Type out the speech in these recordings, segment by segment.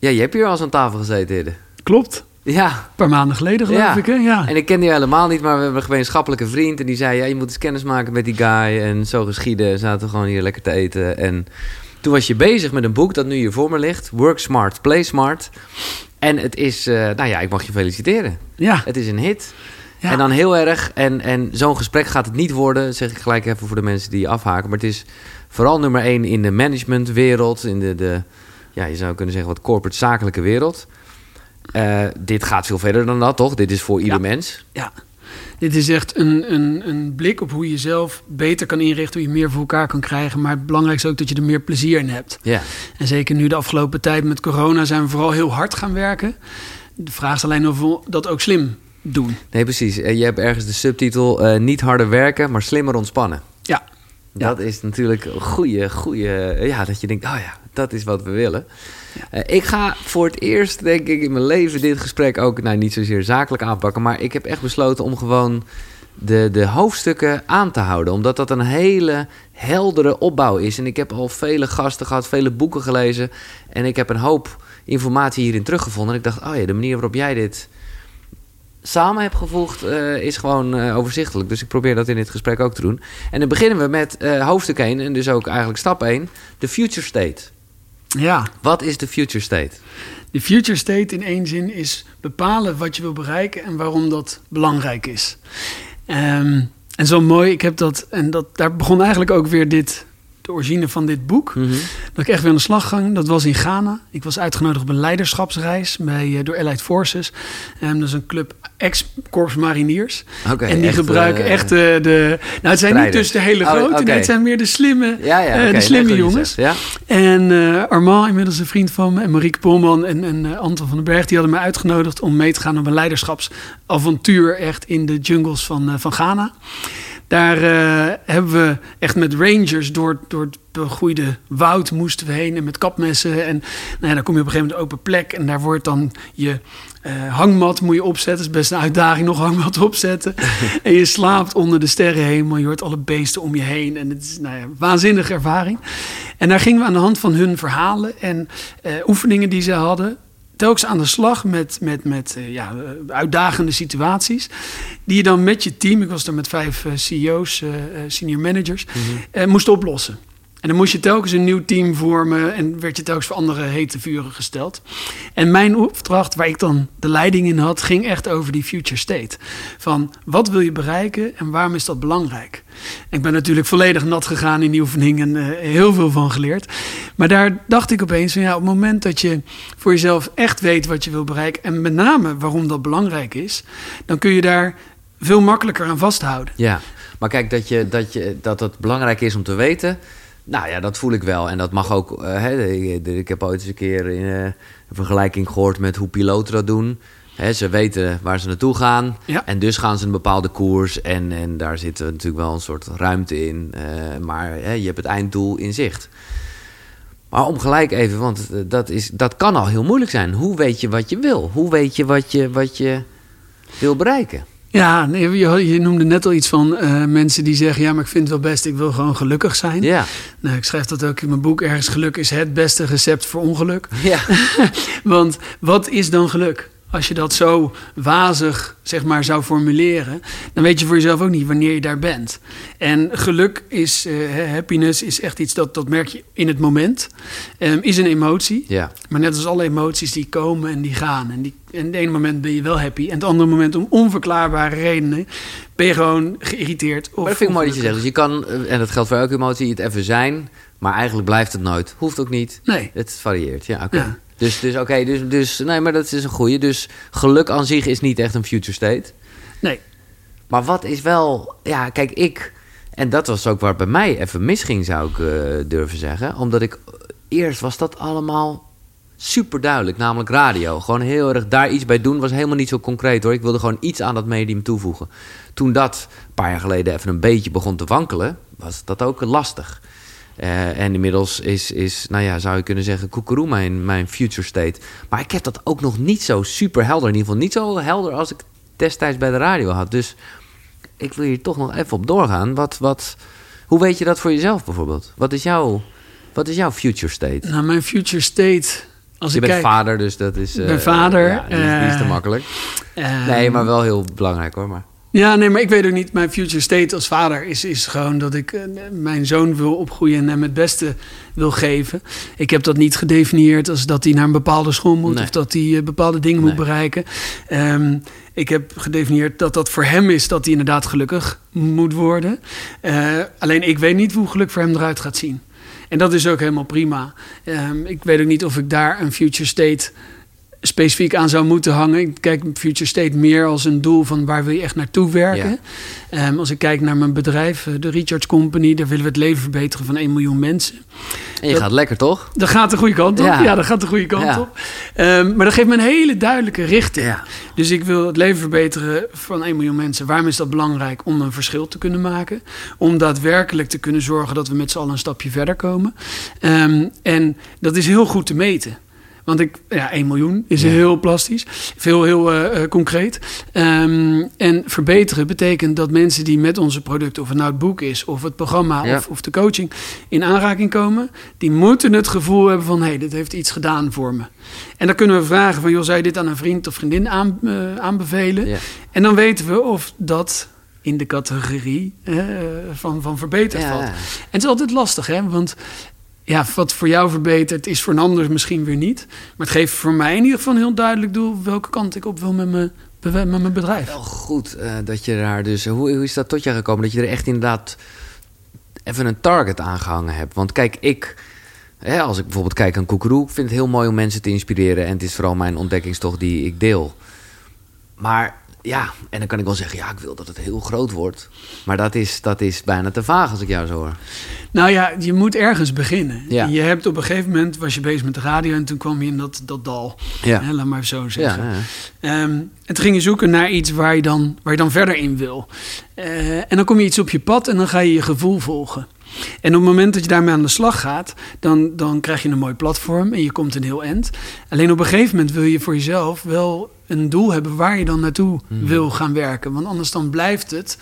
Ja, je hebt hier al eens aan tafel gezeten, Hidde. Klopt. Ja. Een paar maanden geleden, geloof Ja. ik. Hè? Ja. En ik ken die helemaal niet, maar we hebben een gemeenschappelijke vriend. En die zei, ja, je moet eens kennis maken met die guy. En zo geschieden, zaten we gewoon hier lekker te eten. En toen was je bezig met een boek dat nu hier voor me ligt. Work Smart, Play Smart. En het is, eh, nou ja, ik mag je feliciteren. ja. Het is een hit. Ja. En dan heel erg, en, en zo'n gesprek gaat het niet worden, zeg ik gelijk even voor de mensen die afhaken. Maar het is vooral nummer één in de managementwereld, in de, de ja, je zou kunnen zeggen wat corporate zakelijke wereld. Eh, dit gaat veel verder dan dat, toch? Dit is voor ieder Ja. mens. Ja, dit is echt een, een, een blik op hoe je jezelf beter kan inrichten, hoe je meer voor elkaar kan krijgen. Maar het belangrijkste is ook dat je er meer plezier in hebt. Ja. En zeker nu de afgelopen tijd met corona zijn we vooral heel hard gaan werken. De vraag is alleen of we dat ook slim doen. Nee, precies. Eh, je hebt ergens de subtitel eh, niet harder werken, maar slimmer ontspannen. Ja, Ja. Dat is natuurlijk een goede, goede... Ja, dat je denkt, oh ja, dat is wat we willen. Eh, ik ga voor het eerst, denk ik, in mijn leven dit gesprek ook... Nou, niet zozeer zakelijk aanpakken, maar ik heb echt besloten om gewoon... De, de hoofdstukken aan te houden. Omdat dat een hele heldere opbouw is. En ik heb al vele gasten gehad, vele boeken gelezen. En ik heb een hoop informatie hierin teruggevonden. En ik dacht, oh ja, de manier waarop jij dit samen hebt gevoegd, eh, is gewoon eh, overzichtelijk. Dus ik probeer dat in dit gesprek ook te doen. En dan beginnen we met eh, hoofdstuk 1, en dus ook eigenlijk stap 1, de future state. ja. Wat is de future state? De future state in één zin is bepalen wat je wil bereiken en waarom dat belangrijk is. Ehm, en zo mooi, ik heb dat, en dat, daar begon eigenlijk ook weer dit, de origine van dit boek. Mhm. Dat ik echt weer aan de slag ging. Dat was in Ghana. Ik was uitgenodigd op een leiderschapsreis bij, door Allied Forces. En dat is een club ex-korps mariniers. En die echt, gebruiken eh, echt de, de... Nou, het zijn niet dus de hele Oh, grote. Nee, het zijn meer de slimme, Ja, ja, eh, de slimme jongens. Ja? En eh, Armand, inmiddels een vriend van me, en Marieke Polman en, en eh, Anton van den Berg, die hadden mij uitgenodigd om mee te gaan op een leiderschapsavontuur echt in de jungles van, eh, van Ghana. Daar eh, hebben we echt met rangers door, door het begroeide woud moesten we heen en met kapmessen. En nou ja, dan kom je op een gegeven moment op open plek en daar wordt dan je eh, hangmat moet je opzetten. Dat is best een uitdaging, nog hangmat opzetten. en je slaapt onder de sterrenhemel, je hoort alle beesten om je heen. En het is nou ja, een waanzinnige ervaring. En daar gingen we aan de hand van hun verhalen en eh, oefeningen die ze hadden telkens aan de slag met, met, met eh, ja, uitdagende situaties. Die je dan met je team, ik was er met vijf CEO's, senior managers, eh, moest oplossen. En dan moest je telkens een nieuw team vormen en werd je telkens voor andere hete vuren gesteld. En mijn opdracht, waar ik dan de leiding in had, ging echt over die future state. Van wat wil je bereiken en waarom is dat belangrijk? Ik ben natuurlijk volledig nat gegaan in die oefening en eh, heel veel van geleerd. Maar daar dacht ik opeens van ja, op het moment dat je voor jezelf echt weet wat je wil bereiken en met name waarom dat belangrijk is, dan kun je daar veel makkelijker aan vasthouden. Ja, maar kijk, dat, je, dat, je, dat het belangrijk is om te weten... Nou ja, dat voel ik wel. En dat mag ook... eh, hè, ik, heb ooit eens een keer in, eh, een vergelijking gehoord met hoe piloten dat doen. Hè, ze weten waar ze naartoe gaan. Ja. En dus gaan ze een bepaalde koers. En, en daar zit natuurlijk wel een soort ruimte in. eh, maar hè, je hebt het einddoel in zicht. Maar om gelijk even, want dat, is, dat kan al heel moeilijk zijn. Hoe weet je wat je wil? Hoe weet je wat je, wat je wil bereiken? Ja, nee, je, je noemde net al iets van eh, mensen die zeggen: Ja, maar ik vind het wel best, ik wil gewoon gelukkig zijn. Ja, Nou, ik schrijf dat ook in mijn boek. Ergens geluk is het beste recept voor ongeluk. ja. Want wat is dan geluk? Als je dat zo wazig zeg maar, zou formuleren, dan weet je voor jezelf ook niet wanneer je daar bent. En geluk is, eh, happiness is echt iets dat, dat merk je in het moment. Ehm, is een emotie. ja. Maar net als alle emoties die komen en die gaan. En, die, en het ene moment ben je wel happy. En het andere moment om onverklaarbare redenen ben je gewoon geïrriteerd. Of Maar dat vind ik mooi dat je zegt. Dus je kan, eh, en dat geldt voor elke emotie, het even zijn. Maar eigenlijk blijft het nooit. Hoeft ook niet. Nee. Het varieert, ja, oké. Ja. Dus, dus oké, dus, dus, nee, maar dat is een goeie. Dus geluk aan zich is niet echt een future state. Nee. Maar wat is wel, ja, kijk, ik, en dat was ook waar bij mij even misging, zou ik eh, durven zeggen. Omdat ik, eerst was dat allemaal super duidelijk, namelijk radio. Gewoon heel erg daar iets bij doen was helemaal niet zo concreet hoor. Ik wilde gewoon iets aan dat medium toevoegen. Toen dat een paar jaar geleden even een beetje begon te wankelen, was dat ook lastig. Eh, en inmiddels is, is, nou ja, zou je kunnen zeggen, koekeroe mijn, mijn future state. Maar ik heb dat ook nog niet zo super helder. In ieder geval niet zo helder als ik destijds bij de radio had. Dus ik wil hier toch nog even op doorgaan. Wat, wat, hoe weet je dat voor jezelf bijvoorbeeld? Wat is jouw, wat is jouw future state? Nou, mijn future state Als je ik bent kijk, vader, dus dat is... Ben vader, ja, die, is, die is te eh, makkelijk. Nee, maar wel heel belangrijk hoor. Maar. Ja, nee, maar ik weet ook niet. Mijn future state als vader is, is gewoon dat ik eh, mijn zoon wil opgroeien en hem het beste wil geven. Ik heb dat niet gedefinieerd als dat hij naar een bepaalde school moet Nee. of dat hij eh, bepaalde dingen moet bereiken. Ehm, ik heb gedefinieerd dat dat voor hem is dat hij inderdaad gelukkig moet worden. Eh, alleen ik weet niet hoe geluk voor hem eruit gaat zien. En dat is ook helemaal prima. Ehm, ik weet ook niet of ik daar een future state specifiek aan zou moeten hangen. Ik kijk future state meer als een doel van waar wil je echt naartoe werken. Ehm, als ik kijk naar mijn bedrijf, eh, de Recharge Company, daar willen we het leven verbeteren van 1 miljoen mensen. En je Dat- gaat lekker, toch? Dat gaat de goede kant op. Ja. Ja, dat gaat de goede kant Ja. op. Ehm, maar dat geeft me een hele duidelijke richting. Dus ik wil het leven verbeteren van 1 miljoen mensen. Waarom is dat belangrijk? Om een verschil te kunnen maken. Om daadwerkelijk te kunnen zorgen dat we met z'n allen een stapje verder komen. Ehm, en dat is heel goed te meten. Want ik, ja, 1 miljoen is Ja. heel plastisch, veel heel eh, eh, concreet. Ehm, en verbeteren betekent dat mensen die met onze producten, of het nou het boek is, of het programma, Ja. of, of de coaching, in aanraking komen, die moeten het gevoel hebben van, hé, hey, dit heeft iets gedaan voor me. En dan kunnen we vragen van, joh, zou je dit aan een vriend of vriendin aan, eh, aanbevelen? Ja. En dan weten we of dat in de categorie eh, van, van verbeterd Ja. valt. En het is altijd lastig, hè? Want ja, wat voor jou verbetert, is voor een ander misschien weer niet. Maar het geeft voor mij in ieder geval een heel duidelijk doel welke kant ik op wil met mijn, met mijn bedrijf. Wel goed eh, dat je daar dus... Hoe, hoe is dat tot je gekomen? Dat je er echt inderdaad even een target aangehangen hebt. Want kijk, ik... Als ik bijvoorbeeld kijk aan Koekeroe... vind het heel mooi om mensen te inspireren... en het is vooral mijn ontdekkingstocht die ik deel. Maar ja, en dan kan ik wel zeggen... ja, ik wil dat het heel groot wordt. Maar dat is, dat is bijna te vaag als ik jou zo hoor. Nou ja, je moet ergens beginnen. Ja. Je hebt op een gegeven moment, was je bezig met de radio... en toen kwam je in dat, dat dal, Ja. hè, laat maar zo zeggen. ja. En toen ging je zoeken naar iets waar je dan, waar je dan verder in wil. Eh, en dan kom je iets op je pad en dan ga je je gevoel volgen. En op het moment dat je daarmee aan de slag gaat, dan, dan krijg je een mooi platform en je komt een heel eind. Alleen op een gegeven moment wil je voor jezelf wel een doel hebben waar je dan naartoe Mhm. wil gaan werken. Want anders dan blijft het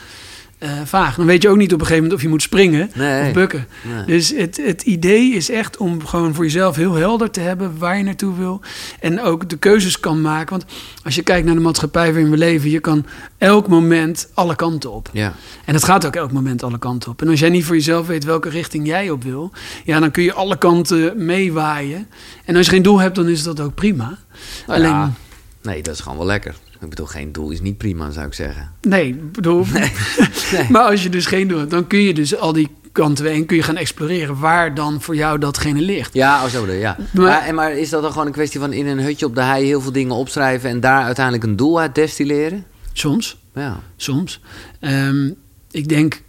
eh, vaag. Dan weet je ook niet op een gegeven moment of je moet springen Nee. of bukken. Nee. Dus het, het idee is echt om gewoon voor jezelf heel helder te hebben waar je naartoe wil. En ook de keuzes kan maken. Want als je kijkt naar de maatschappij waarin we leven, je kan elk moment alle kanten op. Ja. En het gaat ook elk moment alle kanten op. En als jij niet voor jezelf weet welke richting jij op wil, ja, dan kun je alle kanten meewaaien. En als je geen doel hebt, dan is dat ook prima. Nou ja, Alleen, nee, dat is gewoon wel lekker. Ik bedoel, geen doel is niet prima, zou ik zeggen. nee, bedoel. nee. Maar als je dus geen doel hebt, dan kun je dus al die kanten heen kun je gaan exploreren waar dan voor jou datgene ligt. Ja, oh, zo bedoel ja. Maar- Maar, en maar is dat dan gewoon een kwestie van in een hutje op de hei heel veel dingen opschrijven en daar uiteindelijk een doel uit destilleren? Soms. Ja. soms. Ehm, ik denk,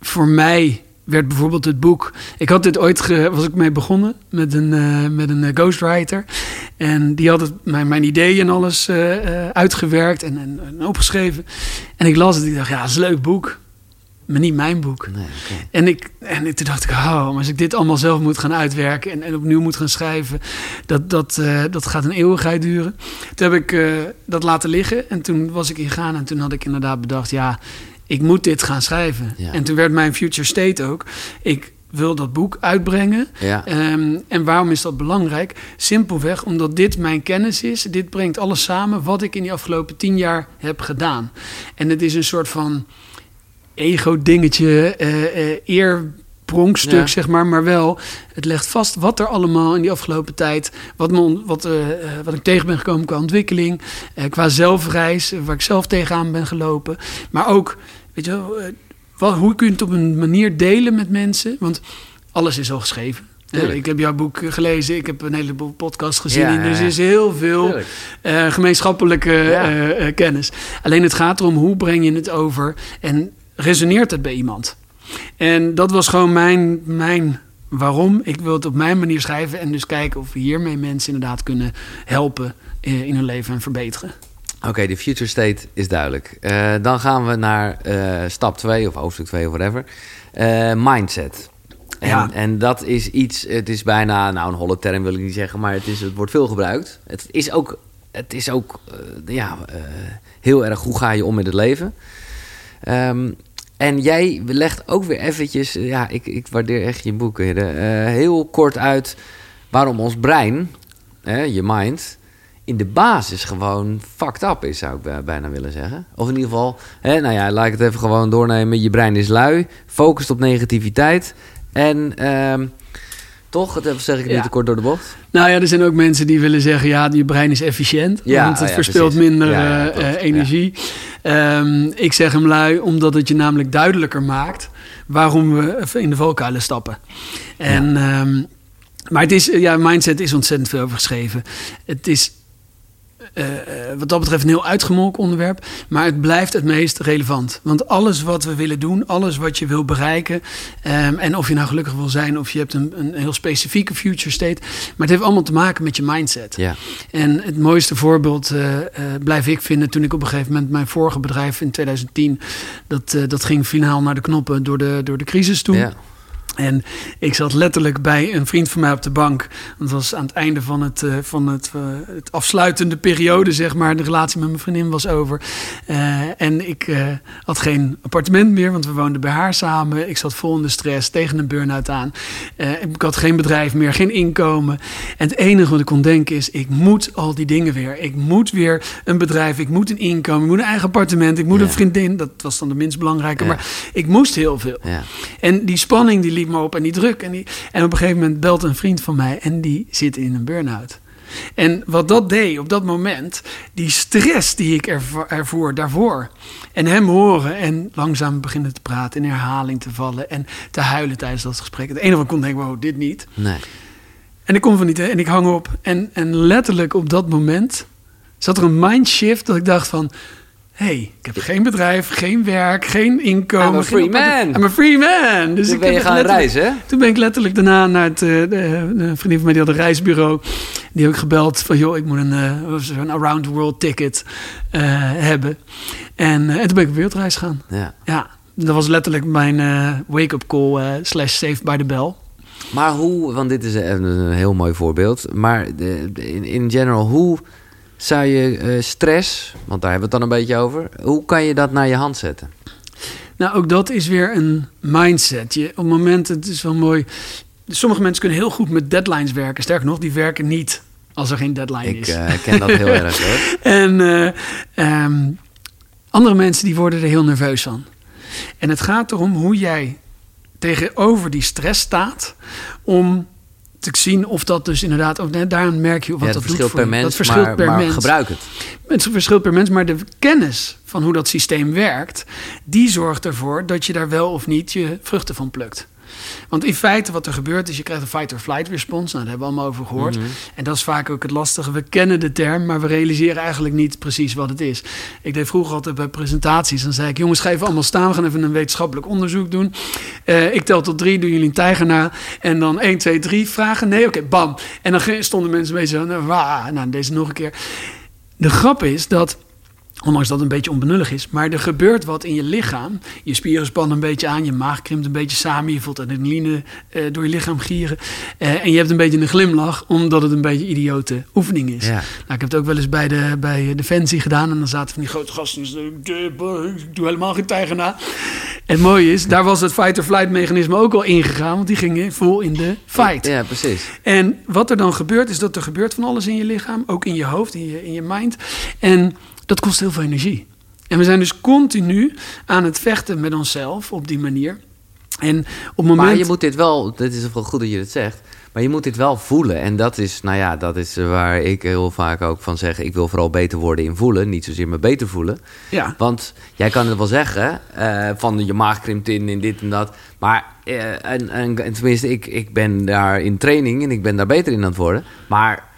voor mij werd bijvoorbeeld het boek... Ik had dit ooit, ge- was ik mee begonnen met een, eh, met een eh, ghostwriter. En die had het, mijn, mijn ideeën en alles eh, uitgewerkt en, en, en opgeschreven. En ik las het en ik dacht, ja, dat is een leuk boek. Maar niet mijn boek. Nee. En, ik, en toen dacht ik, oh, maar als ik dit allemaal zelf moet gaan uitwerken en, en opnieuw moet gaan schrijven, dat, dat, dat gaat een eeuwigheid duren. Toen heb ik dat laten liggen en toen was ik in Ghana en toen had ik inderdaad bedacht, ja, ik moet dit gaan schrijven. Ja. En toen werd mijn future state ook, ik wil dat boek uitbrengen. Ja. Ehm, en waarom is dat belangrijk? Simpelweg omdat dit mijn kennis is. Dit brengt alles samen wat ik in die afgelopen tien jaar heb gedaan. En het is een soort van ego-dingetje, eh eh eerpronkstuk, Ja. zeg maar. Maar wel, het legt vast wat er allemaal in die afgelopen tijd... wat, me wat, eh, eh, wat ik tegen ben gekomen qua ontwikkeling... eh, qua zelfreis, waar ik zelf tegenaan ben gelopen. Maar ook, weet je wel... wat, hoe kun je het op een manier delen met mensen? Want alles is al geschreven. Ik heb jouw boek gelezen, ik heb een heleboel podcasts gezien. Ja, dus er is heel veel gemeenschappelijke Ja. kennis. Alleen het gaat erom hoe breng je het over en resoneert het bij iemand. En dat was gewoon mijn, mijn waarom. Ik wil het op mijn manier schrijven en dus kijken of we hiermee mensen inderdaad kunnen helpen eh, in hun leven en verbeteren. Oké, de future state is duidelijk. Eh, dan gaan we naar eh, stap 2 of hoofdstuk 2 of whatever. Mindset. En, Ja. en dat is iets, het is bijna, nou een holle term wil ik niet zeggen, maar het, is, het wordt veel gebruikt. Het is ook, het is ook ja, heel erg hoe ga je om met het leven. Ehm, en jij legt ook weer eventjes, eh, ja, ik, ik waardeer echt je boeken, eh, heel kort uit waarom ons brein je mind, in de basis gewoon fucked up is, zou ik bij- bijna willen zeggen. Of in ieder geval, nou ja, laat ik het even gewoon doornemen. Je brein is lui, focust op negativiteit. En ehm, toch, dat zeg ik Ja. niet te kort door de bocht. Nou ja, er zijn ook mensen die willen zeggen... ja, je brein is efficiënt, Ja, want het ja, verspilt precies. minder eh, eh, energie. Ehm, ik zeg hem lui, omdat het je namelijk duidelijker maakt... waarom we even in de valkuilen stappen. En, ehm, maar het is, ja, mindset is ontzettend veel over geschreven. Het is eh, eh, wat dat betreft een heel uitgemolken onderwerp. Maar het blijft het meest relevant. Want alles wat we willen doen, alles wat je wil bereiken. ehm, en of je nou gelukkig wil zijn of je hebt een, een heel specifieke future state. Maar het heeft allemaal te maken met je mindset. Ja, En het mooiste voorbeeld eh, blijf ik vinden toen ik op een gegeven moment mijn vorige bedrijf in 2010. Dat, dat ging finaal naar de knoppen door de, door de crisis toen. ja. En ik zat letterlijk bij een vriend van mij op de bank. Het was aan het einde van het, eh, van het, eh, het afsluitende periode, zeg maar. De relatie met mijn vriendin was over. Eh, en ik had geen appartement meer, want we woonden bij haar samen. Ik zat vol in de stress, tegen een burn-out aan. Ik had geen bedrijf meer, geen inkomen. En het enige wat ik kon denken is, ik moet al die dingen weer. Ik moet weer een bedrijf, ik moet een inkomen, ik moet een eigen appartement, ik moet Ja. een vriendin. Dat was dan de minst belangrijke, Ja. maar ik moest heel veel. ja. En die spanning die me op en die druk. En, die, en op een gegeven moment belt een vriend van mij en die zit in een burn-out. En wat dat deed op dat moment, die stress die ik ervo- ervoer daarvoor. En hem horen en langzaam beginnen te praten, in herhaling te vallen en te huilen tijdens dat gesprek. Het wat ik kon denken, wow, dit niet. Nee. En ik kom van niet en ik hang op. En, en letterlijk op dat moment zat er een mindshift dat ik dacht van... Hé, hey, ik heb geen bedrijf, geen werk, geen inkomen. I'm a free man. I'm a free man. Dus Toen ik ben je gaan reizen, hè? Toen ben ik letterlijk daarna naar het... eh, de, de vriendin van mij die had een reisbureau. Die heb ik gebeld van... joh, ik moet een, eh, zo'n around the world ticket eh, hebben. En, eh, en toen ben ik op wereldreis gaan. Ja. Ja, dat was letterlijk mijn eh, wake-up call eh, slash saved by the bell. Maar hoe, want dit is een, een heel mooi voorbeeld. Maar in, in general, hoe zou je eh, stress, want daar hebben we het dan een beetje over, hoe kan je dat naar je hand zetten? Nou, ook dat is weer een mindset. Je, op het moment, het is wel mooi. Sommige mensen kunnen heel goed met deadlines werken. Sterker nog, die werken niet als er geen deadline Ik is. eh, ken dat heel erg hoor. En eh, ehm, andere mensen die worden er heel nerveus van. En het gaat erom hoe jij tegenover die stress staat om te zien of dat dus inderdaad ook nee, daaraan merk je wat Ja, dat dat doet voor per mens, dat verschilt maar, per maar mens. gebruik het. Het verschilt per mens, maar de kennis van hoe dat systeem werkt, die zorgt ervoor dat je daar wel of niet je vruchten van plukt. Want in feite wat er gebeurt is, je krijgt een fight-or-flight respons. Nou, daar hebben we allemaal over gehoord. Mhm. En dat is vaak ook het lastige. We kennen de term, maar we realiseren eigenlijk niet precies wat het is. Ik deed vroeger altijd bij presentaties. Dan zei ik, jongens, ga even allemaal staan. We gaan even een wetenschappelijk onderzoek doen. Eh, ik tel tot drie, doen jullie een tijger na. En dan 1, 2, 3 vragen. Nee, oké, bam. En dan stonden mensen een beetje zo, nou, nou, deze nog een keer. De grap is dat Ondanks dat het een beetje onbenullig is. Maar er gebeurt wat in je lichaam. Je spieren spannen een beetje aan. Je maag krimpt een beetje samen. Je voelt adrenaline eh, door je lichaam gieren. Eh, en je hebt een beetje een glimlach. Omdat het een beetje een idiote oefening is. Ja. Nou, ik heb het ook wel eens bij, de, bij Defensie gedaan. En dan zaten van die grote gasten. Ik doe helemaal geen tijger na. En het mooie is, daar was het fight-or-flight mechanisme ook al ingegaan. Want die gingen vol in de fight. Ja, precies. En wat er dan gebeurt, is dat er gebeurt van alles in je lichaam. Ook in je hoofd, in je, in je mind. En dat kost heel veel energie. En we zijn dus continu aan het vechten met onszelf op die manier. En op moment... Maar je moet dit wel, het is wel goed dat je het zegt, maar je moet dit wel voelen. En dat is, nou ja, dat is waar ik heel vaak ook van zeg, ik wil vooral beter worden in voelen, niet zozeer me beter voelen. Ja, Want jij kan het wel zeggen, eh, van je maag krimpt in en dit en dat. Maar, eh, en, en, en tenminste, ik, ik ben daar in training en ik ben daar beter in aan het worden. Maar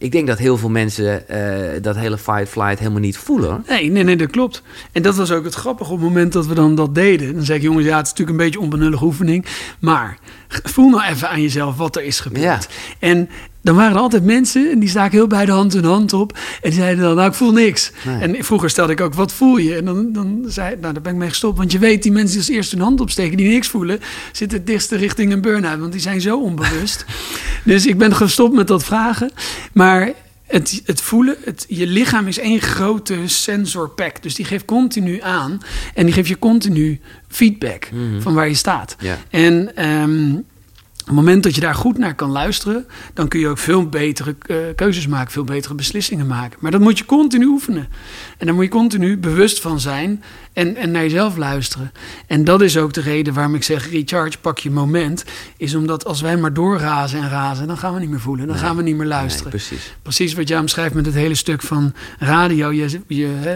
ik denk dat heel veel mensen eh, dat hele fight-flight helemaal niet voelen. hoor. Nee, nee, nee, dat klopt. En dat was ook het grappige op het moment dat we dan dat deden. Dan zei ik, jongens, ja, het is natuurlijk een beetje onbenullige oefening. Maar voel nou even aan jezelf wat er is gebeurd. Ja. En dan waren er altijd mensen, en die staken heel bij de hand hun hand op. En die zeiden dan, nou, ik voel niks. Nee. En vroeger stelde ik ook, wat voel je? En dan, dan zei nou, daar ben ik mee gestopt. Want je weet, die mensen die als eerste hun hand opsteken, die niks voelen, zitten het dichtste richting een burn-out. Want die zijn zo onbewust. dus ik ben gestopt met dat vragen. Maar het, het voelen, het, je lichaam is één grote sensorpack. Dus die geeft continu aan. En die geeft je continu feedback van waar je staat. En ehm, het moment dat je daar goed naar kan luisteren, dan kun je ook veel betere uh, keuzes maken, veel betere beslissingen maken. Maar dat moet je continu oefenen. En daar moet je continu bewust van zijn en, en naar jezelf luisteren. En dat is ook de reden waarom ik zeg: recharge, pak je moment. Is omdat als wij maar doorrazen en razen, dan gaan we niet meer voelen. Dan gaan we niet meer luisteren. Nee, precies. precies wat jij omschrijft met het hele stuk van radio. Je, je, hè,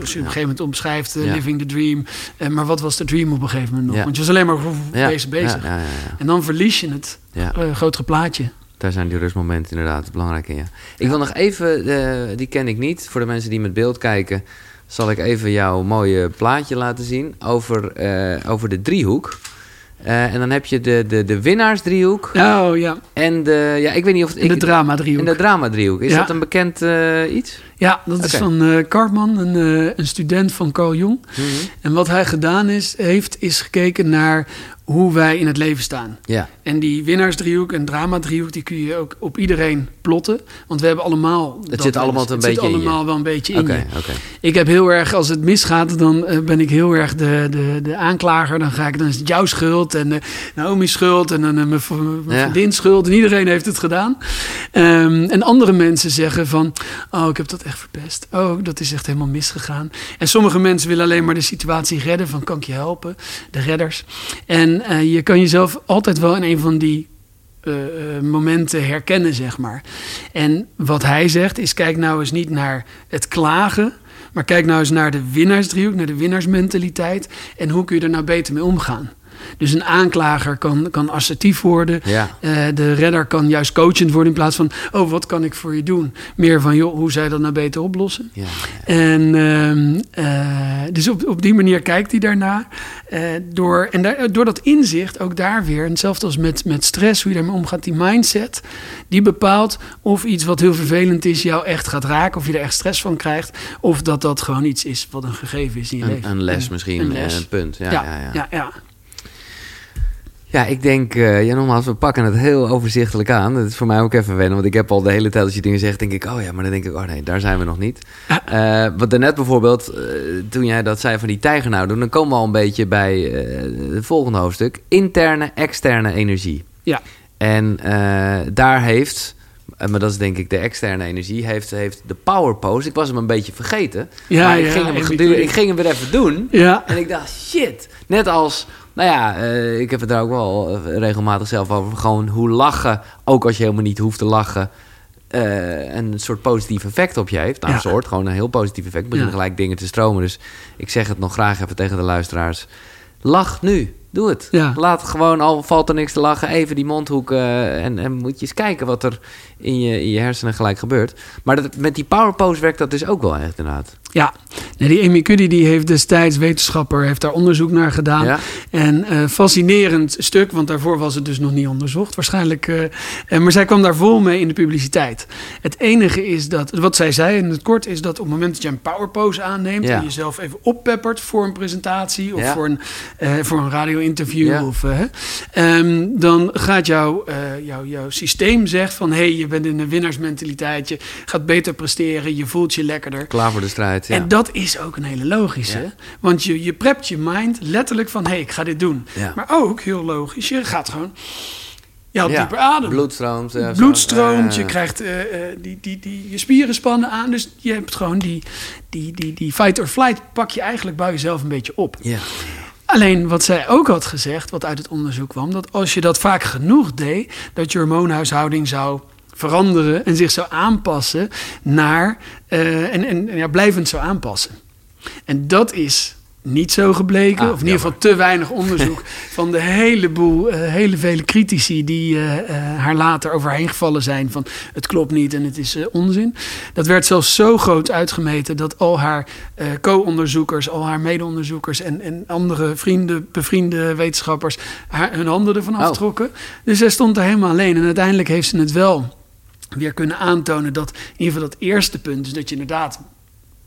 als je op een gegeven moment omschrijft, uh, living the dream. Uh, maar wat was de dream op een gegeven moment nog? Want je was alleen maar bezig bezig. En dan verlies je het uh, grotere plaatje. Daar zijn die rustmomenten inderdaad belangrijk in. Ja. Ik wil nog even, die ken ik niet, voor de mensen die met beeld kijken zal ik even jouw mooie plaatje laten zien over, uh, over de driehoek. Uh, en dan heb je de, de, de winnaarsdriehoek. Oh ja. En de, ja, ik weet niet of het. de drama-driehoek. En de drama-driehoek. Is dat een bekend uh, iets? Ja, dat is van uh, Karpman, een, een student van Carl Jung. Mm -hmm. En wat hij gedaan is, heeft, is gekeken naar hoe wij in het leven staan. Ja. En die winnaarsdriehoek en drama-driehoek, die kun je ook op iedereen plotten. Want we hebben allemaal... Het zit allemaal een het beetje zit allemaal wel een beetje in okay, je. Okay. Ik heb heel erg, als het misgaat, dan uh, ben ik heel erg de, de, de aanklager. Dan, ga ik, dan is het jouw schuld en uh, Naomi's schuld en dan uh, mijn vriendin ja. schuld. En iedereen heeft het gedaan. Um, en andere mensen zeggen van, oh, ik heb dat echt verpest. Oh, dat is echt helemaal misgegaan. En sommige mensen willen alleen maar de situatie redden. Van, kan ik je helpen? De redders. En je kan jezelf altijd wel in een van die uh, momenten herkennen, zeg maar. En wat hij zegt is: kijk nou eens niet naar het klagen. Maar kijk nou eens naar de winnaarsdriehoek, naar de winnaarsmentaliteit. En hoe kun je er nou beter mee omgaan? Dus een aanklager kan, kan assertief worden. Ja. Uh, de redder kan juist coachend worden in plaats van... oh, wat kan ik voor je doen? Meer van, joh, hoe zou je dat nou beter oplossen? Ja, En uh, dus op, op die manier kijkt hij daarna. Uh, door, en daar, door dat inzicht, ook daar weer... hetzelfde als met, met stress, hoe je daarmee omgaat... die mindset, die bepaalt of iets wat heel vervelend is... jou echt gaat raken, of je er echt stress van krijgt... of dat dat gewoon iets is wat een gegeven is in je een, leven. Een les misschien, een, les. een punt. Ja, ja, ja, ja. ja, ja. Ik denk, uh, ja, nogmaals, we pakken het heel overzichtelijk aan. Dat is voor mij ook even wennen, want ik heb al de hele tijd als je dingen zegt, denk ik, oh ja, maar dan denk ik, oh nee, daar zijn we nog niet. Uh, wat daarnet bijvoorbeeld, uh, toen jij dat zei van die tijger nou doen, dan komen we al een beetje bij het volgende hoofdstuk. Interne, externe energie. Ja. En daar heeft, maar dat is denk ik de externe energie, heeft, heeft de power pose. Ik was hem een beetje vergeten. Ja, maar ik, ja, ging hem ik- ging hem weer even doen. Ja. En ik dacht, shit. Net als, nou ja, eh, ik heb het daar ook wel eh, regelmatig zelf over. Gewoon hoe lachen, ook als je helemaal niet hoeft te lachen, eh, een soort positief effect op je heeft. Nou, Ja. een soort, gewoon een heel positief effect. Beginnen Ja. gelijk dingen te stromen. Dus ik zeg het nog graag even tegen de luisteraars. Lach nu. Doe het. Ja. Laat gewoon, al valt er niks te lachen, even die mondhoek. eh, en, en moet je eens kijken wat er in je, in je hersenen gelijk gebeurt. Maar dat, met die power pose werkt dat dus ook wel echt inderdaad. Ja, die Amy Cuddy die heeft destijds wetenschapper, heeft daar onderzoek naar gedaan. Ja? En eh, fascinerend stuk, want daarvoor was het dus nog niet onderzocht. Waarschijnlijk, eh, maar zij kwam daar vol mee in de publiciteit. Het enige is dat, wat zij zei in het kort, is dat op het moment dat je een power pose aanneemt Ja. en jezelf even oppeppert voor een presentatie of Ja. voor een, eh, voor een radio-interview, of, eh, ehm, dan gaat jouw, jouw, jouw systeem zegt van, hé, hey, je bent in een winnaarsmentaliteit, je gaat beter presteren, je voelt je lekkerder. Klaar voor de strijd. Ja. En dat is ook een hele logische. Ja. Want je, je prept je mind letterlijk van... hé, hey, ik ga dit doen. Ja. Maar ook, heel logisch, je gaat gewoon... Je dieper adem. Bloed stroomt. ja, zo. Bloed stroomt, Ja. je krijgt eh, eh, die, die, die, je spieren spannen aan. Dus je hebt gewoon die, die, die, die fight or flight... pak je eigenlijk bij jezelf een beetje op. Ja. Alleen wat zij ook had gezegd, wat uit het onderzoek kwam... dat als je dat vaak genoeg deed... dat je hormoonhuishouding zou veranderen... en zich zou aanpassen naar... eh, en, en, en ja, blijvend zou aanpassen. En dat is niet zo gebleken, Ah, of in ieder geval te weinig onderzoek... van de heleboel, eh, hele vele critici die eh, haar later overheen gevallen zijn... van het klopt niet en het is onzin. Dat werd zelfs zo groot uitgemeten dat al haar co-onderzoekers... al haar mede-onderzoekers en, en andere vrienden, bevriende wetenschappers... Haar, hun handen ervan Oh. aftrokken. Dus zij stond er helemaal alleen. En uiteindelijk heeft ze het wel weer kunnen aantonen... dat in ieder geval dat eerste punt, dus dat je inderdaad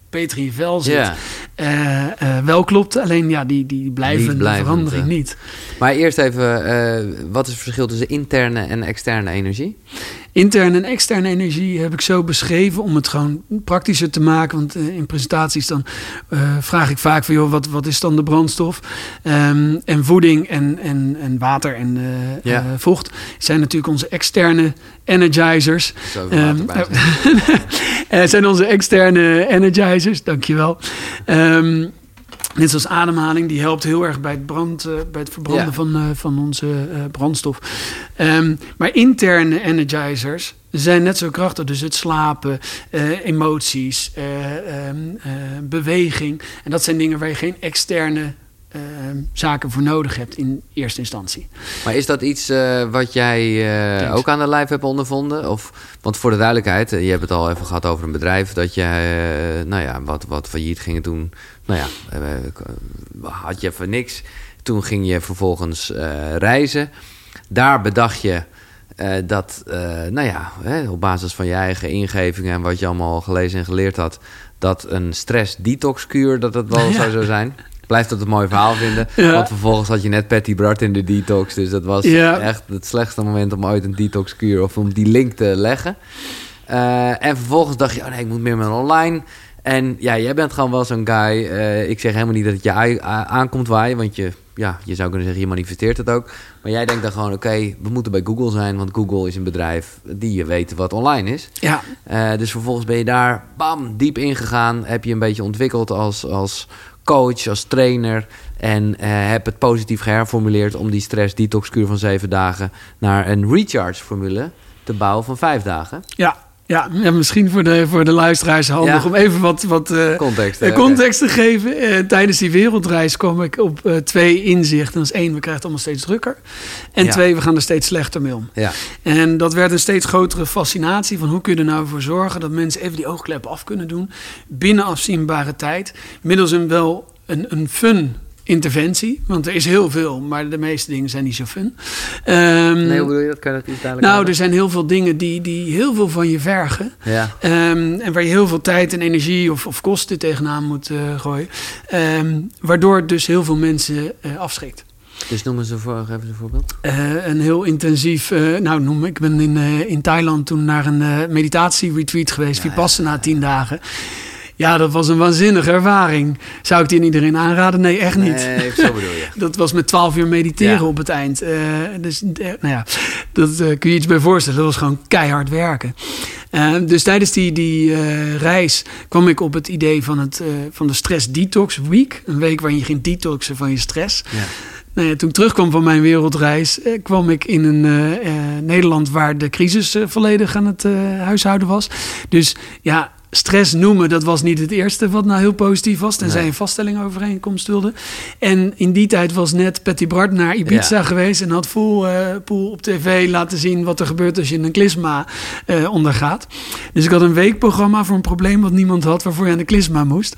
beter in je vel zit... eh, eh, wel klopt. Alleen ja, die, die blijven verandering hè? niet. Maar eerst even, eh, wat is het verschil tussen interne en externe energie? Interne en externe energie heb ik zo beschreven om het gewoon praktischer te maken. Want eh, in presentaties dan eh, vraag ik vaak van joh, wat, wat is dan de brandstof? Ehm, en voeding en, en, en water en eh, Ja. eh, vocht zijn natuurlijk onze externe energizers. Water Ehm. Eh, zijn onze externe energizers, dankjewel. Ehm net zoals ademhaling, die helpt heel erg bij het, brand, eh, bij het verbranden Ja. van, eh, van onze eh, brandstof. Ehm, maar interne energizers zijn net zo krachtig. Dus het slapen, emoties, eh, ehm, eh, beweging. En dat zijn dingen waar je geen externe ehm, zaken voor nodig hebt in eerste instantie. Maar is dat iets eh, wat jij eh, ook aan de lijf hebt ondervonden? Of, want voor de duidelijkheid, eh, je hebt het al even gehad over een bedrijf dat jij, eh, nou ja, wat, wat failliet ging toen. Nou ja, had je even niks. Toen ging je vervolgens reizen. Daar bedacht je dat, nou ja, hè, op basis van je eigen ingevingen en wat je allemaal gelezen en geleerd had, dat een stress-detox-kuur, dat het wel Ja. zou zo zijn. Blijf dat een mooi verhaal vinden. Ja. Want vervolgens had je net Patty Bart in de detox. Dus dat was Ja. echt het slechtste moment om ooit een detox-kuur of om die link te leggen. Eh, en vervolgens dacht je, oh nee, ik moet meer met online. En ja, jij bent gewoon wel zo'n guy. eh, ik zeg helemaal niet dat het je aankomt waaien. Want je, ja, je zou kunnen zeggen, je manifesteert het ook. Maar jij denkt dan gewoon, oké, we moeten bij Google zijn. Want Google is een bedrijf die je weet wat online is. Ja, Eh, dus vervolgens ben je daar, bam, diep ingegaan. Heb je een beetje ontwikkeld als, als coach, als trainer. En eh, heb het positief geherformuleerd om die stress-detox-kuur van zeven dagen naar een recharge-formule te bouwen van vijf dagen. ja. Ja, ja, misschien voor de, voor de luisteraars handig Ja. om even wat, wat eh, Context. eh, hè? context te geven. Eh, tijdens die wereldreis kwam ik op eh, twee inzichten. Dat is één, we krijgen het allemaal steeds drukker. En Ja. twee, we gaan er steeds slechter mee om. Ja, En dat werd een steeds grotere fascinatie van hoe kun je er nou voor zorgen dat mensen even die oogkleppen af kunnen doen binnen afzienbare tijd, middels een wel een, een fun interventie, want er is heel veel, maar de meeste dingen zijn niet zo fun. Ehm, nee, hoe bedoel je dat? Kan je dat iets duidelijk nou, er zijn heel veel dingen die, die heel veel van je vergen. Ja, Ehm, en waar je heel veel tijd en energie of, of kosten tegenaan moet eh, gooien. Ehm, waardoor het dus heel veel mensen eh, afschrikt. dus noem eens een, eens een voorbeeld. Eh, een heel intensief, nou noem ik ben in, in Thailand toen naar een meditatie-retreat geweest, Ja, Vipassana, tien dagen. Ja, dat was een waanzinnige ervaring. Zou ik die aan iedereen aanraden? Nee, echt niet. Nee, zo bedoel je. Dat was met 12 uur mediteren Ja. op het eind. Eh, dus eh, nou ja, dat eh, kun je iets bij voorstellen. Dat was gewoon keihard werken. Dus tijdens die, die reis kwam ik op het idee van, het, van de Stress Detox Week. Een week waarin je ging detoxen van je stress. Ja. Nou ja, toen ik terugkwam van mijn wereldreis, eh, kwam ik in een Nederland waar de crisis volledig aan het huishouden was. Dus ja, stress noemen, dat was niet het eerste wat nou heel positief was. Tenzij Nee. een vaststelling overeenkomst wilde. En in die tijd was net Patty Bart naar Ibiza Ja. geweest en had Poel, eh, Poel op tv laten zien wat er gebeurt als je een klisma eh, ondergaat. Dus ik had een weekprogramma voor een probleem wat niemand had, waarvoor je aan de klisma moest.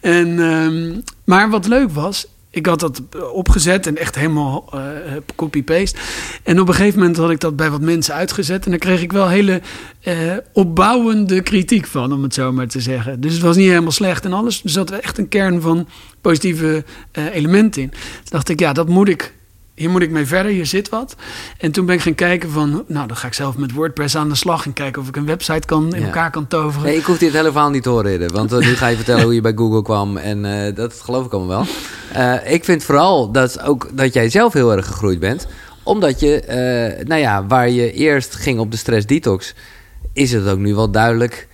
En, ehm, maar wat leuk was, ik had dat opgezet en echt helemaal eh, copy-paste. En op een gegeven moment had ik dat bij wat mensen uitgezet. En daar kreeg ik wel hele eh, opbouwende kritiek van, om het zo maar te zeggen. Dus het was niet helemaal slecht en alles. Er zat echt een kern van positieve eh, elementen in. Toen dacht ik, ja, dat moet ik. Hier moet ik mee verder, hier zit wat. En toen ben ik gaan kijken van, nou, dan ga ik zelf met WordPress aan de slag en kijken of ik een website kan, in Ja. elkaar kan toveren. Nee, ik hoef dit hele verhaal niet te horen. Want eh, nu ga je vertellen hoe je bij Google kwam. En eh, dat geloof ik allemaal wel. Eh, ik vind vooral dat, ook, dat jij zelf heel erg gegroeid bent. Omdat je, nou ja, waar je eerst ging op de stress detox... is het ook nu wel duidelijk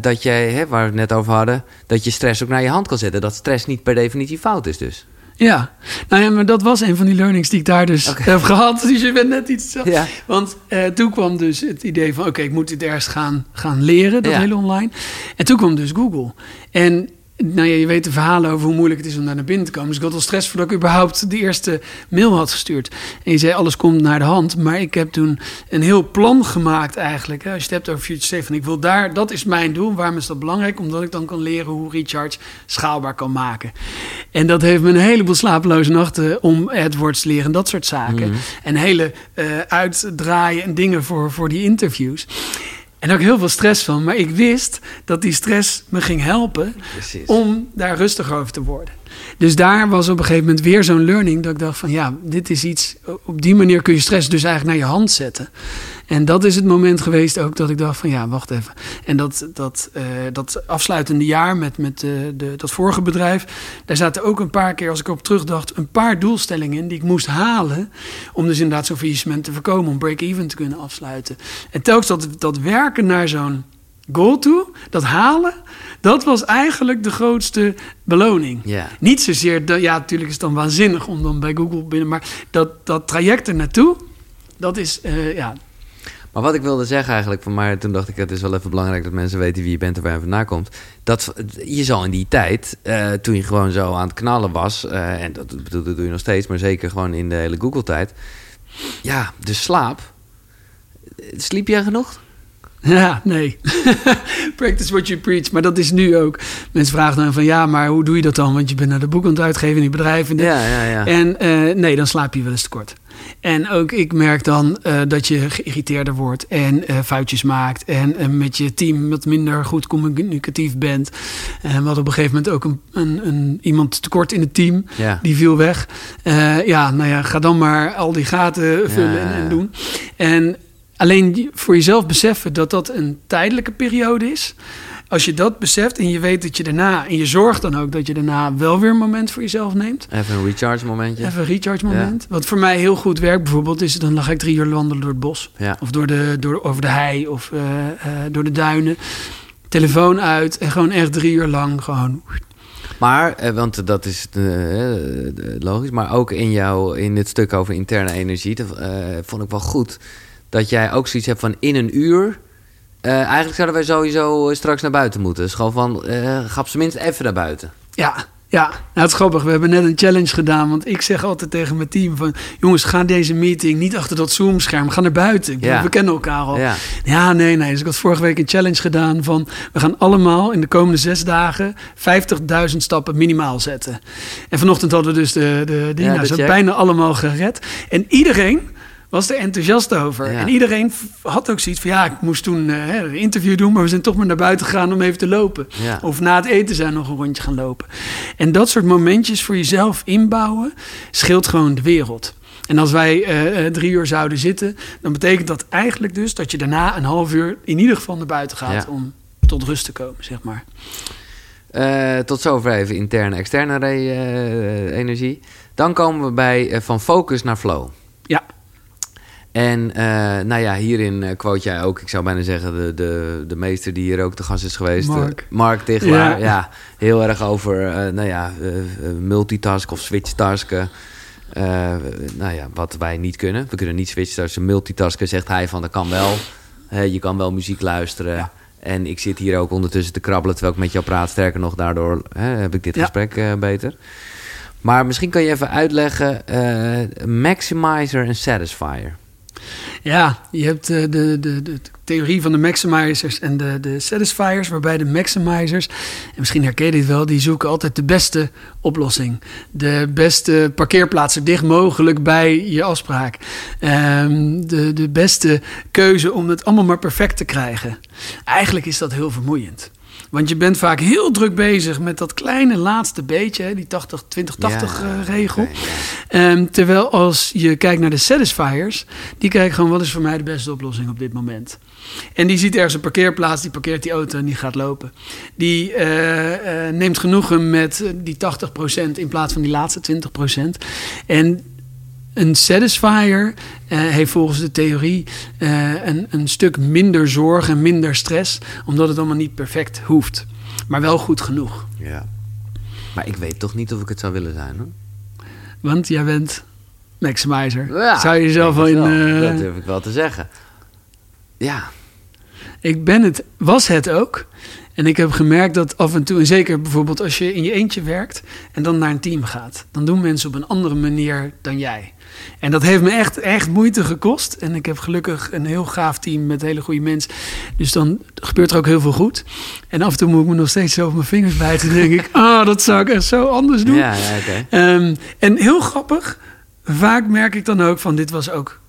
dat jij, hè, waar we het net over hadden... dat je stress ook naar je hand kan zetten. Dat stress niet per definitie fout is dus. Ja, nou ja, maar dat was een van die learnings die ik daar dus heb gehad. Dus je bent net iets... Ja. Want eh, toen kwam dus het idee van... oké, ik moet dit ergens gaan, gaan leren, dat Ja. hele online. En toen kwam dus Google. En nou ja, je weet de verhalen over hoe moeilijk het is om daar naar binnen te komen. Dus ik had al stress voordat ik überhaupt de eerste mail had gestuurd. En je zei, alles komt naar de hand. Maar ik heb toen een heel plan gemaakt eigenlijk. Hè. Als je het hebt over Future van ik wil daar... dat is mijn doel. Waarom is dat belangrijk? Omdat ik dan kan leren hoe Recharge schaalbaar kan maken. En dat heeft me een heleboel slapeloze nachten om AdWords te leren en dat soort zaken. Mhm. En hele eh, uitdraaien en dingen voor, voor die interviews. En ik heel veel stress van. Maar ik wist dat die stress me ging helpen Precies. om daar rustig over te worden. Dus daar was op een gegeven moment weer zo'n learning dat ik dacht van ja, dit is iets, op die manier kun je stress dus eigenlijk naar je hand zetten. En dat is het moment geweest ook dat ik dacht van ja, wacht even. En dat, dat, eh, dat afsluitende jaar met, met eh, de, dat vorige bedrijf, daar zaten ook een paar keer, als ik op terugdacht, een paar doelstellingen in die ik moest halen. Om dus inderdaad zo'n faillissement te voorkomen, om break-even te kunnen afsluiten. En telkens dat, dat werken naar zo'n goal toe, dat halen, dat was eigenlijk de grootste beloning. Ja. Niet zozeer, ja, natuurlijk is het dan waanzinnig om dan bij Google binnen, maar dat, dat traject er naartoe, dat is, eh, ja, Maar wat ik wilde zeggen eigenlijk, van maar toen dacht ik, het is wel even belangrijk dat mensen weten wie je bent en waar je vandaan komt. Dat je zal in die tijd, eh, toen je gewoon zo aan het knallen was, eh, en dat, bedoel, dat doe je nog steeds, maar zeker gewoon in de hele Google-tijd. Ja, de slaap. Sliep jij genoeg? Ja, nee. Practice what you preach. Maar dat is nu ook. Mensen vragen dan van ja, maar hoe doe je dat dan? Want je bent naar de boek aan het uitgeven in die bedrijven. Ja, ja, ja. En eh, nee, dan slaap je wel eens te kort. En ook ik merk dan eh, dat je geïrriteerder wordt en eh, foutjes maakt. En eh, met je team wat minder goed communicatief bent. En we hadden op een gegeven moment ook een, een, een, iemand tekort in het team. Ja. Die viel weg. Ja, nou ja, ga dan maar al die gaten vullen Ja, en, doen. En alleen voor jezelf beseffen dat dat een tijdelijke periode is. Als je dat beseft en je weet dat je daarna, en je zorgt dan ook dat je daarna wel weer een moment voor jezelf neemt. Even een recharge momentje. Even een recharge moment. Wat voor mij heel goed werkt bijvoorbeeld, is dan ga ik drie uur wandelen door het bos. Ja. Of door de, door, over de hei of eh, eh, door de duinen. Telefoon uit en gewoon echt drie uur lang gewoon. Maar, eh, want dat is logisch, maar ook in, jou, in dit stuk over interne energie, dat vond ik wel goed dat jij ook zoiets hebt van in een uur. Eh, eigenlijk zouden wij sowieso eh, straks naar buiten moeten. Dus gewoon van, eh ga op zijn minst even naar buiten. Ja, ja. Nou, het is grappig. We hebben net een challenge gedaan. Want ik zeg altijd tegen mijn team van... jongens, ga deze meeting niet achter dat Zoom-scherm. Ga naar buiten. Ik bedoel, Ja. We kennen elkaar al. Ja. Ja, nee, nee. Dus ik had vorige week een challenge gedaan van... we gaan allemaal in de komende zes dagen 50.000 stappen minimaal zetten. En vanochtend hadden we dus de, de, de, Ja, nou, bijna allemaal gered. En iedereen was er enthousiast over. Ja. En iedereen had ook zoiets van... ja, ik moest toen eh, een interview doen... maar we zijn toch maar naar buiten gegaan om even te lopen. Ja. Of na het eten zijn nog een rondje gaan lopen. En dat soort momentjes voor jezelf inbouwen... scheelt gewoon de wereld. En als wij eh, eh, drie uur zouden zitten... dan betekent dat eigenlijk dus dat je daarna een half uur... in ieder geval naar buiten gaat Ja. om tot rust te komen, zeg maar. Eh, tot zover even interne, externe energie. Dan komen we bij van focus naar flow. Ja, En eh, nou ja, hierin eh, quote jij ook, ik zou bijna zeggen, de, de, de meester die hier ook te gast is geweest. Mark. eh, Mark Tichelaar. Ja. Ja. heel erg over eh, nou ja, multitasken of switchtasken. Nou ja, wat wij niet kunnen. We kunnen niet switchtasken. Multitasken zegt hij van, dat kan wel. Je kan wel muziek luisteren. En ik zit hier ook ondertussen te krabbelen terwijl ik met jou praat. Sterker nog, daardoor heb ik dit Ja. gesprek beter. Maar misschien kan je even uitleggen, maximizer en satisfier. Ja, je hebt eh, de, de, de, de theorie van de maximizers en de, de satisfiers, waarbij de maximizers, en misschien herken je dit wel, die zoeken altijd de beste oplossing. De beste parkeerplaats zo dicht mogelijk bij je afspraak. Ehm, de, de beste keuze om het allemaal maar perfect te krijgen. Eigenlijk is dat heel vermoeiend. Want je bent vaak heel druk bezig met dat kleine laatste beetje, hè, die 80-20-80 Ja, eh, regel. Ehm, terwijl als je kijkt naar de satisfiers, die kijken gewoon wat is voor mij de beste oplossing op dit moment. En die ziet ergens een parkeerplaats, die parkeert die auto en die gaat lopen. Die eh, eh, neemt genoegen met die 80% in plaats van die laatste 20%. En een satisfier eh, heeft volgens de theorie eh, een, een stuk minder zorg en minder stress, omdat het allemaal niet perfect hoeft. Maar wel goed genoeg. Ja. Maar ik weet toch niet of ik het zou willen zijn, hoor. Want jij bent maximizer. Ja, Zou je jezelf wel in... eh, Dat durf ik wel te zeggen. Ja, Ik ben het, was het ook. En ik heb gemerkt dat af en toe, en zeker bijvoorbeeld als je in je eentje werkt en dan naar een team gaat, dan doen mensen op een andere manier dan jij. En dat heeft me echt, echt moeite gekost. En ik heb gelukkig een heel gaaf team met hele goede mensen. Dus dan gebeurt er ook heel veel goed. En af en toe moet ik me nog steeds zo op mijn vingers bijten. En denk ik, ah, dat zou ik echt zo anders doen. ja, ja. Ehm, en heel grappig, vaak merk ik dan ook van dit was ook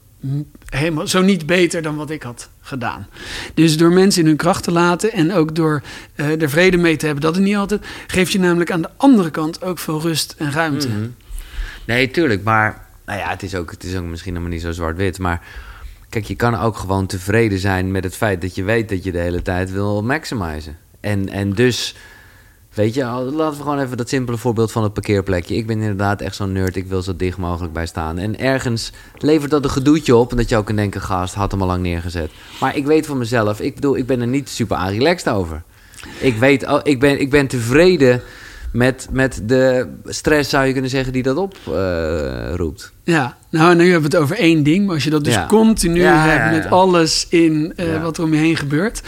helemaal zo niet beter dan wat ik had gedaan. Dus door mensen in hun kracht te laten en ook door eh er vrede mee te hebben dat het niet altijd, geef je namelijk aan de andere kant ook veel rust en ruimte. Mhm. Nee, tuurlijk. Maar nou ja, het is ook, het is ook misschien helemaal niet zo zwart-wit. Maar kijk, je kan ook gewoon tevreden zijn met het feit dat je weet dat je de hele tijd wil maximizen. En, en dus, weet je, laten we gewoon even dat simpele voorbeeld van het parkeerplekje. Ik ben inderdaad echt zo'n nerd. Ik wil zo dicht mogelijk bij staan. En ergens levert dat een gedoetje op. En dat je ook kan denken, gast, had hem al lang neergezet. Maar ik weet van mezelf, ik bedoel, ik ben er niet super aan relaxed over. Ik weet, ik ben, ik ben tevreden met, met de stress, zou je kunnen zeggen, die dat oproept. roept. Ja, nou, nu hebben we het over één ding. Maar als je dat dus Ja. continu Ja, hebt met alles in eh, wat er om je heen gebeurt,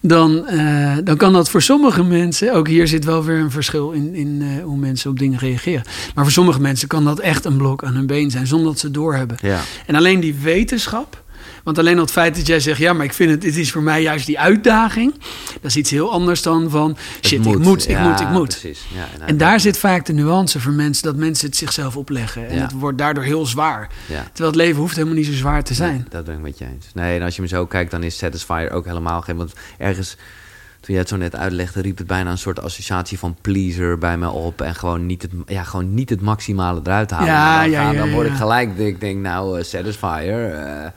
dan, eh, dan kan dat voor sommige mensen, ook hier zit wel weer een verschil in, in eh, hoe mensen op dingen reageren. Maar voor sommige mensen kan dat echt een blok aan hun been zijn, zonder dat ze het doorhebben. Ja. En alleen die wetenschap, want alleen al het feit dat jij zegt, ja, maar ik vind het, het is voor mij juist die uitdaging, dat is iets heel anders dan van, shit, ik moet, ik moet, ik moet. Precies. Ja, nou, En daar zit vaak de nuance voor mensen, dat mensen het zichzelf opleggen. En het wordt daardoor heel zwaar. Terwijl het leven hoeft helemaal niet zo zwaar te zijn. Nee, dat ben ik met je eens. Nee, en als je me zo kijkt, dan is Satisfyer ook helemaal geen... Want ergens, toen jij het zo net uitlegde, riep het bijna een soort associatie van pleaser bij me op. En gewoon niet het, ja, gewoon niet het maximale eruit halen. Ja, dan, ja, gaan- ja, dan word ik gelijk, ik denk nou, eh, Satisfyer... eh,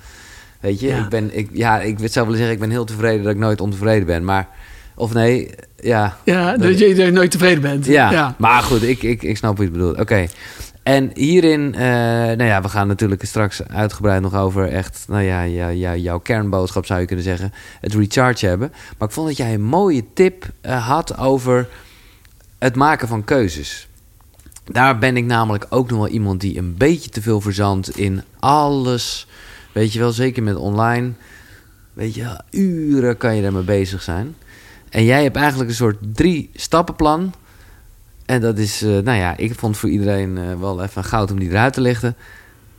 weet je, Ja. ik ben, ik, ja, ik zou willen zeggen, ik ben heel tevreden dat ik nooit ontevreden ben. Maar, of nee, ja... Ja, dat- je, dat je nooit tevreden bent. Ja, maar goed, ik, ik, ik snap wat je bedoelt. Oké. En hierin, eh, nou ja, we gaan natuurlijk straks uitgebreid nog over echt, nou ja, ja, ja, jouw kernboodschap zou je kunnen zeggen, het recharge hebben. Maar ik vond dat jij een mooie tip eh, had over het maken van keuzes. Daar ben ik namelijk ook nog wel iemand die een beetje te veel verzandt in alles. Weet je wel, zeker met online. Weet je, uren kan je daarmee bezig zijn. En jij hebt eigenlijk een soort drie stappenplan. En dat is, eh, nou ja, ik vond voor iedereen eh, wel even goud om die eruit te lichten.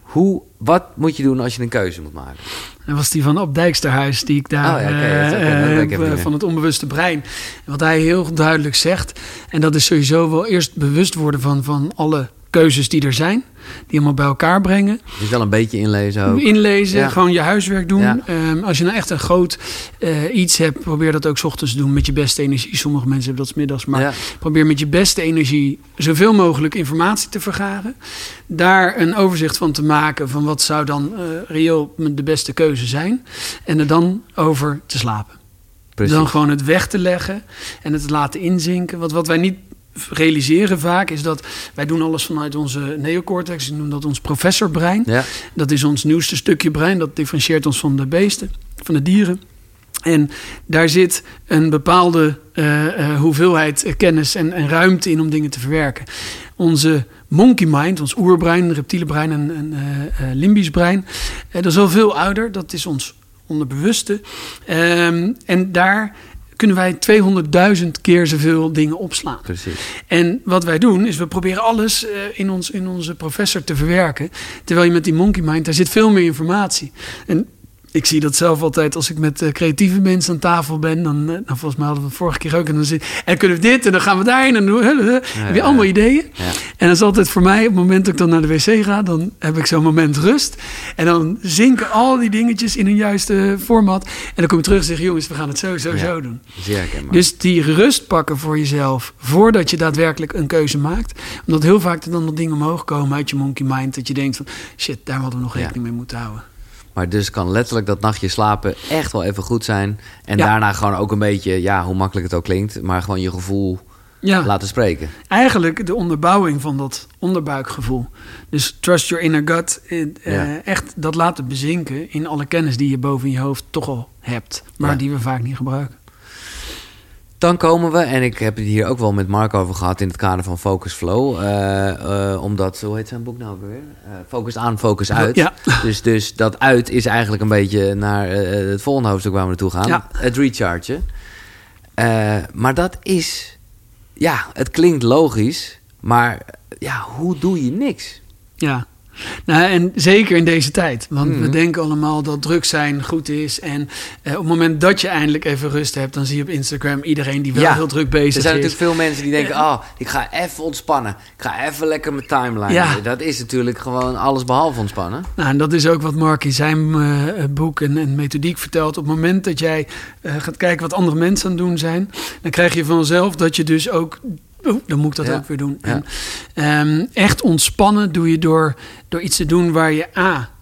Hoe, wat moet je doen als je een keuze moet maken? Dat was die van Op Dijksterhuis, die ik daar Oh ja, eh, van het onbewuste brein. Wat hij heel duidelijk zegt, en dat is sowieso wel eerst bewust worden van, van alle keuzes die er zijn, die allemaal bij elkaar brengen. Dus wel een beetje inlezen ook. Inlezen, Ja. gewoon je huiswerk doen. Ja. Ehm, als je nou echt een groot eh, iets hebt, probeer dat ook 's ochtends te doen met je beste energie. Sommige mensen hebben dat 's middags, maar Ja. probeer met je beste energie zoveel mogelijk informatie te vergaren. Daar een overzicht van te maken van wat zou dan eh, reëel de beste keuze zijn. En er dan over te slapen. Precies. Dan gewoon het weg te leggen en het te laten inzinken. Want wat wij niet realiseren vaak is dat wij doen alles vanuit onze neocortex. Ik noem dat ons professorbrein. Ja, Dat is ons nieuwste stukje brein. Dat differentieert ons van de beesten, van de dieren. En daar zit een bepaalde eh, eh, hoeveelheid kennis en, en ruimte in om dingen te verwerken. Onze monkey mind, ons oerbrein, reptiele brein en, en eh, limbisch brein, dat is al veel ouder. Dat is ons onderbewuste. Ehm, en daar kunnen wij 200.000 keer zoveel dingen opslaan. precies. En wat wij doen, is we proberen alles eh, in, ons, in onze professor te verwerken. Terwijl je met die monkey mind, daar zit veel meer informatie. En ik zie dat zelf altijd als ik met eh, creatieve mensen aan tafel ben. Dan, eh, nou, volgens mij hadden we het vorige keer ook. En dan, zit, en kunnen we dit en dan gaan we daarheen. En dan heb je allemaal ideeën. Ja. En dat is altijd voor mij, op het moment dat ik dan naar de wc ga, dan heb ik zo'n moment rust. En dan zinken al die dingetjes in een juiste format. En dan kom je terug en zeg jongens, we gaan het zo, zo, Ja. zo doen. Dus die rust pakken voor jezelf voordat je daadwerkelijk een keuze maakt. Omdat heel vaak er dan nog dingen omhoog komen uit je monkey mind. Dat je denkt van shit, daar hadden we nog Ja. rekening mee moeten houden. Maar dus kan letterlijk dat nachtje slapen echt wel even goed zijn. En Ja. daarna gewoon ook een beetje, ja, hoe makkelijk het ook klinkt, maar gewoon je gevoel Ja, laten spreken. eigenlijk de onderbouwing van dat onderbuikgevoel. Dus trust your inner gut. eh, eh, Ja. Echt dat laten bezinken in alle kennis die je boven je hoofd toch al hebt. Maar die we vaak niet gebruiken. Dan komen we, en ik heb het hier ook wel met Mark over gehad in het kader van Focus Flow. eh, eh, omdat, hoe heet zijn boek nou weer? Eh, focus aan, focus uit. Ja. Dus, dus dat uit is eigenlijk een beetje naar het volgende hoofdstuk waar we naartoe gaan. Ja. Het rechargen. Maar dat is, ja, het klinkt logisch, maar ja, hoe doe je niks? Ja. Nou, en zeker in deze tijd. Want we Mhm. denken allemaal dat druk zijn goed is. En eh, op het moment dat je eindelijk even rust hebt, dan zie je op Instagram iedereen die wel Ja. heel druk Er bezig zijn is. natuurlijk veel mensen die denken: oh, ik ga even ontspannen. Ik ga even lekker mijn timeline. Ja. Dat is natuurlijk gewoon alles behalve ontspannen. Nou, en dat is ook wat Mark in zijn eh, boek en, en methodiek vertelt. Op het moment dat jij eh, gaat kijken wat andere mensen aan het doen zijn, dan krijg je vanzelf dat je dus ook. Dan moet ik dat Ja. ook weer doen. En, ehm, echt ontspannen doe je door, door iets te doen waar je A.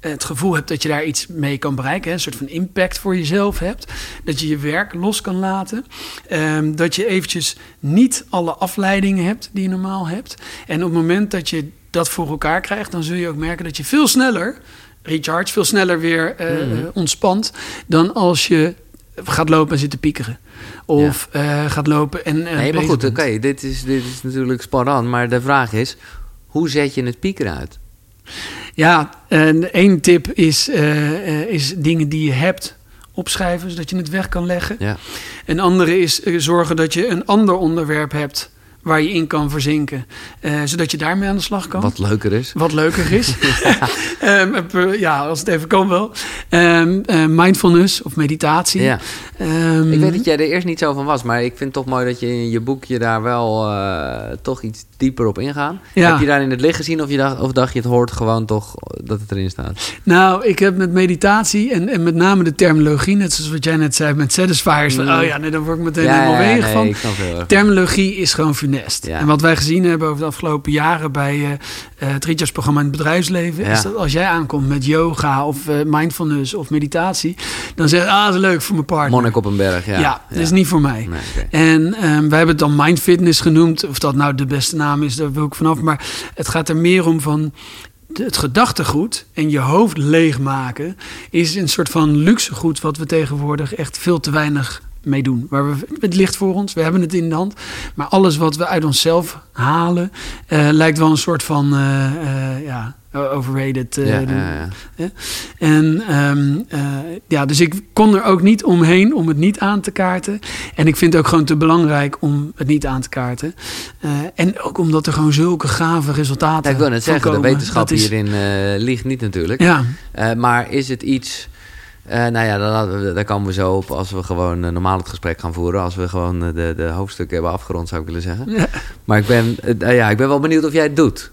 Het gevoel hebt dat je daar iets mee kan bereiken, een soort van impact voor jezelf hebt. Dat je je werk los kan laten. Ehm, dat je eventjes niet alle afleidingen hebt die je normaal hebt. En op het moment dat je dat voor elkaar krijgt, dan zul je ook merken dat je veel sneller recharge, veel sneller weer eh, Mhm. eh, ontspant dan als je gaat lopen en zit te piekeren. Of eh, gaat lopen en. eh, nee, maar goed, oké, dit, is, dit is natuurlijk spannend. Maar de vraag is: hoe zet je het pieker uit? Ja, en één tip is, eh, is dingen die je hebt opschrijven, zodat je het weg kan leggen. Ja. Een andere is zorgen dat je een ander onderwerp hebt waar je in kan verzinken, eh, zodat je daarmee aan de slag kan. Wat leuker is. Wat leuker is. Ehm, eh, ja, als het even kan wel. Ehm, eh, mindfulness of meditatie. Ja. Ehm, Ik weet dat jij er eerst niet zo van was, maar ik vind het toch mooi dat je in je boekje daar wel eh, toch iets dieper op ingaan. Ja. Heb je daar in het licht gezien of, je dacht, of dacht je het hoort gewoon toch dat het erin staat? Nou, ik heb met meditatie en, en met name de terminologie, net zoals wat jij net zei met satisfiers. Van, Mm. oh ja, nee, dan word ik meteen helemaal ja, weeg nee, van. Terminologie is gewoon funest. Ja. En wat wij gezien hebben over de afgelopen jaren bij eh, eh, het Recharge-programma in het bedrijfsleven, Ja. is dat als jij aankomt met yoga of eh, mindfulness of meditatie, dan zeg je, ah, dat is leuk voor mijn partner. Monnik op een berg, ja. Ja, dat is niet voor mij. Nee. En ehm, wij hebben het dan mind fitness genoemd. Of dat nou de beste naam is, daar wil ik vanaf. Maar het gaat er meer om van het gedachtegoed en je hoofd leegmaken is een soort van luxegoed wat we tegenwoordig echt veel te weinig mee doen. Waar we, het ligt voor ons, we hebben het in de hand. Maar alles wat we uit onszelf halen, eh, lijkt wel een soort van eh, eh, ja, overrated. eh, Ja, doen. ja, ja. En ehm, eh, ja, dus ik kon er ook niet omheen om het niet aan te kaarten. En ik vind het ook gewoon te belangrijk om het niet aan te kaarten. Eh, en ook omdat er gewoon zulke gave resultaten ik wil net zeggen, de komen. wetenschap Dat is- hierin ligt niet natuurlijk. Ja, maar is het iets... nou ja, daar, daar komen we zo op als we gewoon normaal het gesprek gaan voeren. Als we gewoon de, de hoofdstukken hebben afgerond, zou ik willen zeggen. Maar ik ben, ja, ik ben wel benieuwd of jij het doet.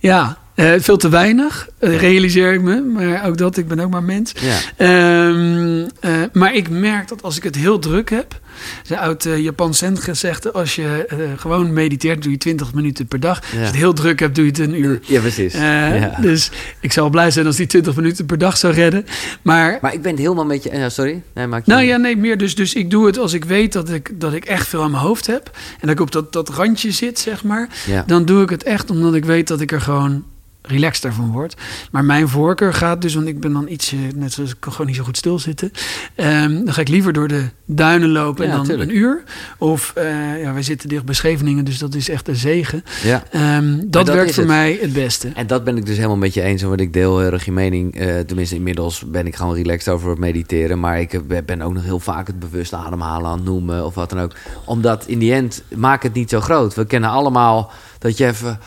ja eh, veel te weinig, eh, realiseer ik me. Maar ook dat, ik ben ook maar mens. Ja. Ehm, eh, maar ik merk dat als ik het heel druk heb, een oud uh, Japans gezegde, als je gewoon mediteert, doe je 20 minuten per dag. Als je het heel druk hebt, doe je het een uur. Ja, precies. Ja. Dus ik zou blij zijn als die 20 minuten per dag zou redden. Maar, Maar ik ben het helemaal met je... sorry? Nee, maak je nou ja, nee, meer. Dus, dus ik doe het als ik weet dat ik, dat ik echt veel aan mijn hoofd heb. En dat ik op dat, dat randje zit, zeg maar. Ja. Dan doe ik het echt omdat ik weet dat ik er gewoon relaxed daarvan word. Maar mijn voorkeur gaat dus, want ik ben dan iets, net zoals ik kan gewoon niet zo goed stilzitten. Um, dan ga ik liever door de duinen lopen Ja, en dan tuurlijk. een uur. Of uh, ja, wij zitten dicht bij Scheveningen, dus dat is echt een zegen. Ja. Um, dat, dat werkt voor het. mij het beste. En dat ben ik dus helemaal met je eens. En wat ik deel heel erg je mening. eh, tenminste, inmiddels ben ik gewoon relaxed over het mediteren. Maar ik heb- ben ook nog heel vaak het bewust ademhalen aan het noemen. Of wat dan ook. Omdat in die end maakt het niet zo groot. We kennen allemaal dat je even...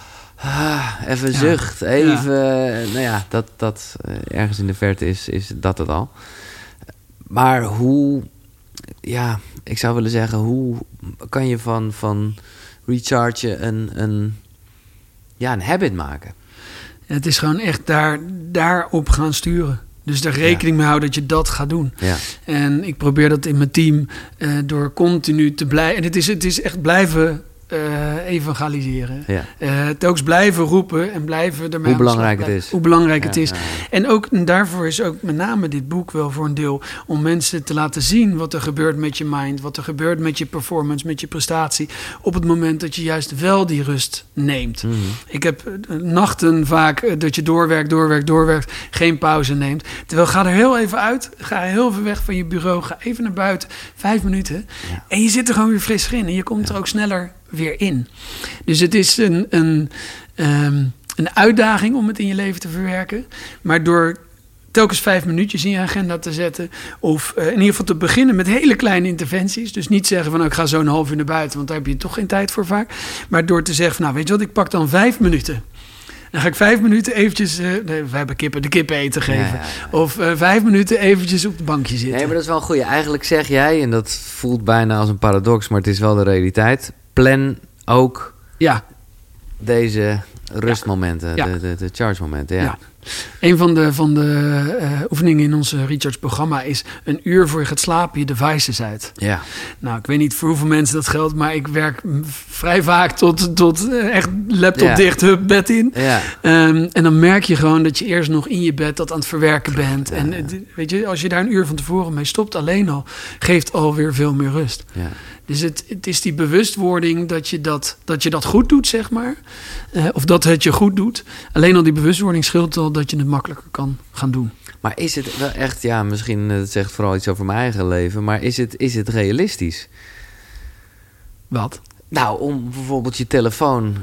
ah, even Ja. zucht. Even... eh, Nou ja, dat, dat eh, ergens in de verte is, is dat het al. Maar hoe... Ja, ik zou willen zeggen... Hoe kan je van, van rechargen een, een... Ja, een habit maken? Het is gewoon echt daar, daarop gaan sturen. Dus daar rekening mee houden dat je dat gaat doen. Ja. En ik probeer dat in mijn team eh, door continu te blijven. En het is, het is echt blijven eh, evangeliseren. Ja. Telkens blijven roepen en blijven ermee Hoe belangrijk het is. Hoe belangrijk het is. ja. En ook en daarvoor is ook met name dit boek wel voor een deel om mensen te laten zien wat er gebeurt met je mind, wat er gebeurt met je performance, met je prestatie, op het moment dat je juist wel die rust neemt. Mhm. Ik heb eh, nachten vaak dat je doorwerkt, doorwerkt, doorwerkt, geen pauze neemt. Terwijl ga er heel even uit, ga heel even weg van je bureau, ga even naar buiten, vijf minuten. En je zit er gewoon weer fris in en je komt er ook sneller weer in. Dus het is een, een, ehm, een uitdaging om het in je leven te verwerken. Maar door telkens vijf minuutjes in je agenda te zetten. Of eh, in ieder geval te beginnen met hele kleine interventies. Dus niet zeggen van nou, ik ga zo een half uur naar buiten, want daar heb je toch geen tijd voor vaak. Maar door te zeggen van nou weet je wat, ik pak dan vijf minuten. Dan ga ik vijf minuten eventjes, nee, wij hebben kippen, de kippen eten geven. Ja, ja, ja. Of eh, vijf minuten eventjes op het bankje zitten. Nee, maar dat is wel een goeie. Eigenlijk zeg jij, en dat voelt bijna als een paradox, maar het is wel de realiteit. Plan ook Ja, deze rustmomenten, Ja. de, de, de charge momenten. Ja. Ja. Een van de, van de eh, oefeningen in onze Recharge programma is een uur voor je gaat slapen je devices uit. ja. Nou, ik weet niet voor hoeveel mensen dat geldt, maar ik werk vrij vaak tot, tot eh, echt laptop Ja. dicht, hup, bed in. ja. Ehm, en dan merk je gewoon dat je eerst nog in je bed dat aan het verwerken bent. En eh, weet je, als je daar een uur van tevoren mee stopt, alleen al, geeft alweer veel meer rust. ja. Dus het, het is die bewustwording dat je dat, dat je dat goed doet, zeg maar. Eh, of dat het je goed doet. Alleen al die bewustwording scheelt al dat je het makkelijker kan gaan doen. Maar is het wel echt, ja, misschien eh, het zegt vooral iets over mijn eigen leven, maar is het, is het realistisch? Wat? Nou, om bijvoorbeeld je telefoon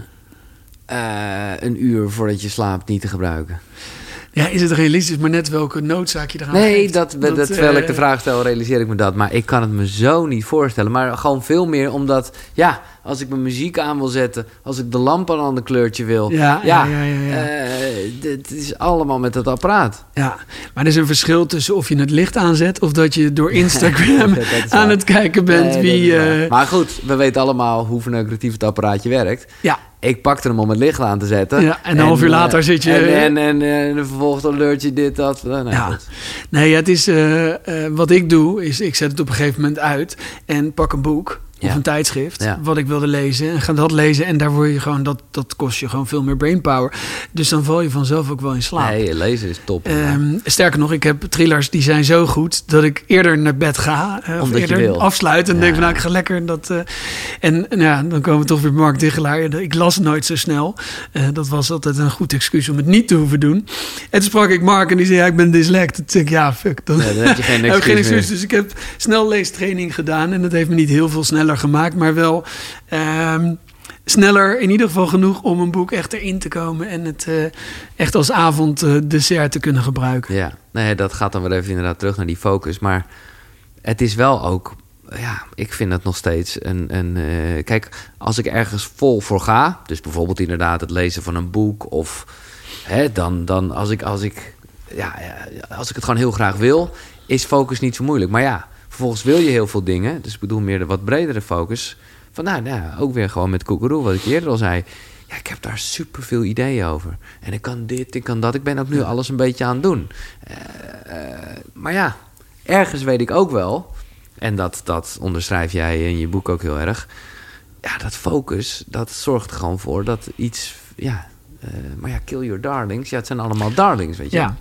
eh, een uur voordat je slaapt niet te gebruiken. Ja, is het realistisch, maar net welke noodzaak je eraan Nee, geeft. dat, dat, terwijl eh, ik de vraag stel, realiseer ik me dat. Maar ik kan het me zo niet voorstellen. Maar gewoon veel meer omdat, ja, als ik mijn muziek aan wil zetten, als ik de lamp aan een ander kleurtje wil. Ja, ja, ja, ja, ja. eh, het is allemaal met dat apparaat. Ja, maar er is een verschil tussen of je het licht aanzet... of dat je door Instagram aan het kijken bent Nee, wie... eh, Maar goed, we weten allemaal hoe verneukeratief het apparaatje werkt. ja, Ik pakte hem om het licht aan te zetten. Ja, en een half uur eh, later zit je- En, en, en, en vervolgens alert je dit, dat. Nou, nou, Ja. goed. nee, het is... eh, eh, wat ik doe, is ik zet het op een gegeven moment uit... en pak een boek of een tijdschrift... Ja. wat ik wilde lezen en ga dat lezen... en daar word je gewoon... dat, dat kost je gewoon veel meer brainpower. Dus dan val je vanzelf ook wel in slaap. Nee, lezen is top. Ehm, sterker nog, ik heb thrillers die zijn zo goed dat ik eerder naar bed ga. eh, of eerder wil. afsluit en Ja. denk van nou, ik ga lekker dat. eh, en nou ja, dan komen we toch weer Mark Diggelaar. Ik las nooit zo snel. Eh, dat was altijd een goed excuus om het niet te hoeven doen. En toen sprak ik Mark en die zei: Ja, ik ben dyslect. Toen zei ik: Ja, fuck. Dan, dan heb je geen heb geen excuus meer. excuus. Dus ik heb snel leestraining gedaan. En dat heeft me niet heel veel sneller gemaakt, maar wel. ehm, Sneller, in ieder geval genoeg om een boek echt erin te komen en het eh, echt als avonddessert te kunnen gebruiken. Ja, nee, dat gaat dan weer even inderdaad terug naar die focus. Maar het is wel ook, ja, ik vind het nog steeds een. een eh, kijk, als ik ergens vol voor ga, dus bijvoorbeeld inderdaad het lezen van een boek of hè, dan, dan als ik, als ik, ja, als ik het gewoon heel graag wil, is focus niet zo moeilijk. Maar ja, vervolgens wil je heel veel dingen, dus ik bedoel meer de wat bredere focus. Van nou, nou ook weer gewoon met Koekeroe, wat ik eerder al zei. Ja, ik heb daar super veel ideeën over. En ik kan dit, ik kan dat. Ik ben ook nu alles een beetje aan het doen. Eh, eh, maar ja, ergens weet ik ook wel, en dat, dat onderschrijf jij in je boek ook heel erg. Ja, dat focus, dat zorgt er gewoon voor dat iets, ja, eh, maar ja, kill your darlings. Ja, het zijn allemaal darlings, weet je. Ja.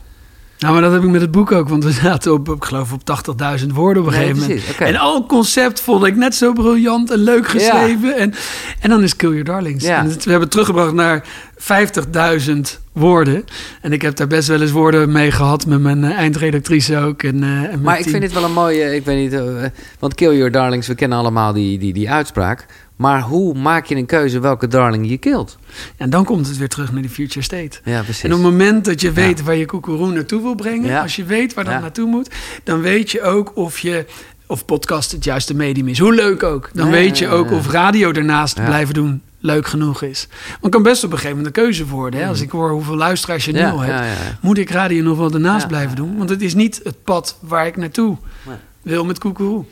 Nou, maar dat heb ik met het boek ook, want we zaten op, ik geloof, op 80.000 woorden op een Nee, gegeven precies, moment. En al het concept vond ik net zo briljant en leuk geschreven. En, en dan is Kill Your Darlings. Ja. En het- we hebben het teruggebracht naar 50.000 woorden. En ik heb daar best wel eens woorden mee gehad met mijn eh, eindredactrice ook. En, eh, en Maar ik team. vind het wel een mooie, ik weet niet, eh, want kill your darlings, we kennen allemaal die, die, die uitspraak. Maar hoe maak je een keuze welke darling je killt? En dan komt het weer terug naar die future state. Ja, precies. En op het moment dat je weet waar je koekeroe naartoe wil brengen, Ja. als je weet waar dat Ja. naartoe moet, dan weet je ook of je of podcast het juiste medium is. Hoe leuk ook. Dan weet je ook of radio daarnaast blijven doen leuk genoeg is. Het kan best op een gegeven moment een keuze worden. Hè? Als ik hoor hoeveel luisteraars je nu Mm. Al hebt, moet ik radio nog wel daarnaast blijven doen? Want het is niet het pad waar ik naartoe wil met koekeroe.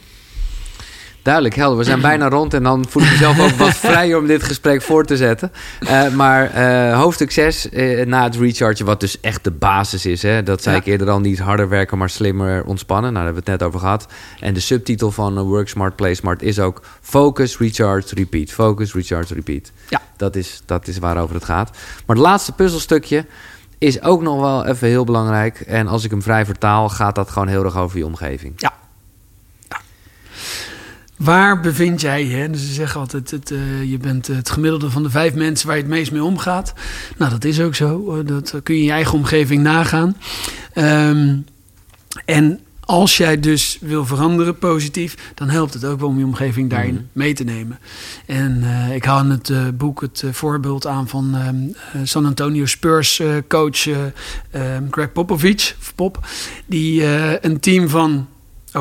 Duidelijk, helder. We zijn bijna rond en dan voel ik mezelf ook wat vrijer om dit gesprek voor te zetten. Eh, maar eh, hoofdstuk 6, eh, na het rechargen, wat dus echt de basis is. Hè, dat zei Ja. ik eerder al, niet harder werken, maar slimmer ontspannen. Nou, daar hebben we het net over gehad. En de subtitel van Work Smart, Play Smart is ook Focus, Recharge, Repeat. Focus, Recharge, Repeat. Ja. Dat is, dat is waarover het gaat. Maar het laatste puzzelstukje is ook nog wel even heel belangrijk. En als ik hem vrij vertaal, gaat dat gewoon heel erg over je omgeving. Ja. Waar bevind jij je? Dus ze zeggen altijd, het, eh, je bent het gemiddelde van de vijf mensen waar je het meest mee omgaat. Nou, dat is ook zo. Eh, Dat kun je in je eigen omgeving nagaan. Ehm, en als jij dus wil veranderen positief, dan helpt het ook wel om je omgeving daarin Mhm. mee te nemen. En eh, ik haal in het boek het voorbeeld aan van ehm, eh, San Antonio Spurs coach eh, ehm, Greg Popovich, of Pop, die een team van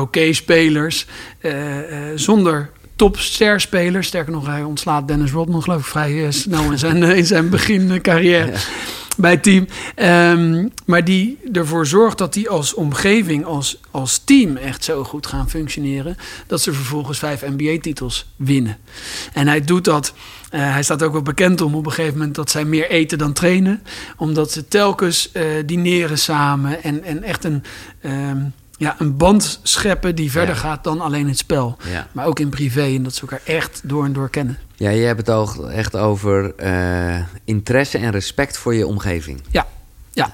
oké spelers eh, eh, zonder topsterspeler. Sterker nog, hij ontslaat Dennis Rodman geloof ik vrij eh, snel in zijn, in zijn begin carrière. bij het team. Ehm, maar die ervoor zorgt dat die als omgeving, als, als team echt zo goed gaan functioneren. Dat ze vervolgens vijf NBA-titels winnen. En hij doet dat. Uh, hij staat ook wel bekend om op een gegeven moment dat zij meer eten dan trainen. Omdat ze telkens uh, dineren samen en, en echt een. Um, ja, een band scheppen die verder gaat dan alleen het spel. Ja. Maar ook in privé en dat ze elkaar echt door en door kennen. Ja, je hebt het ook echt over uh, interesse en respect voor je omgeving. Ja, ja.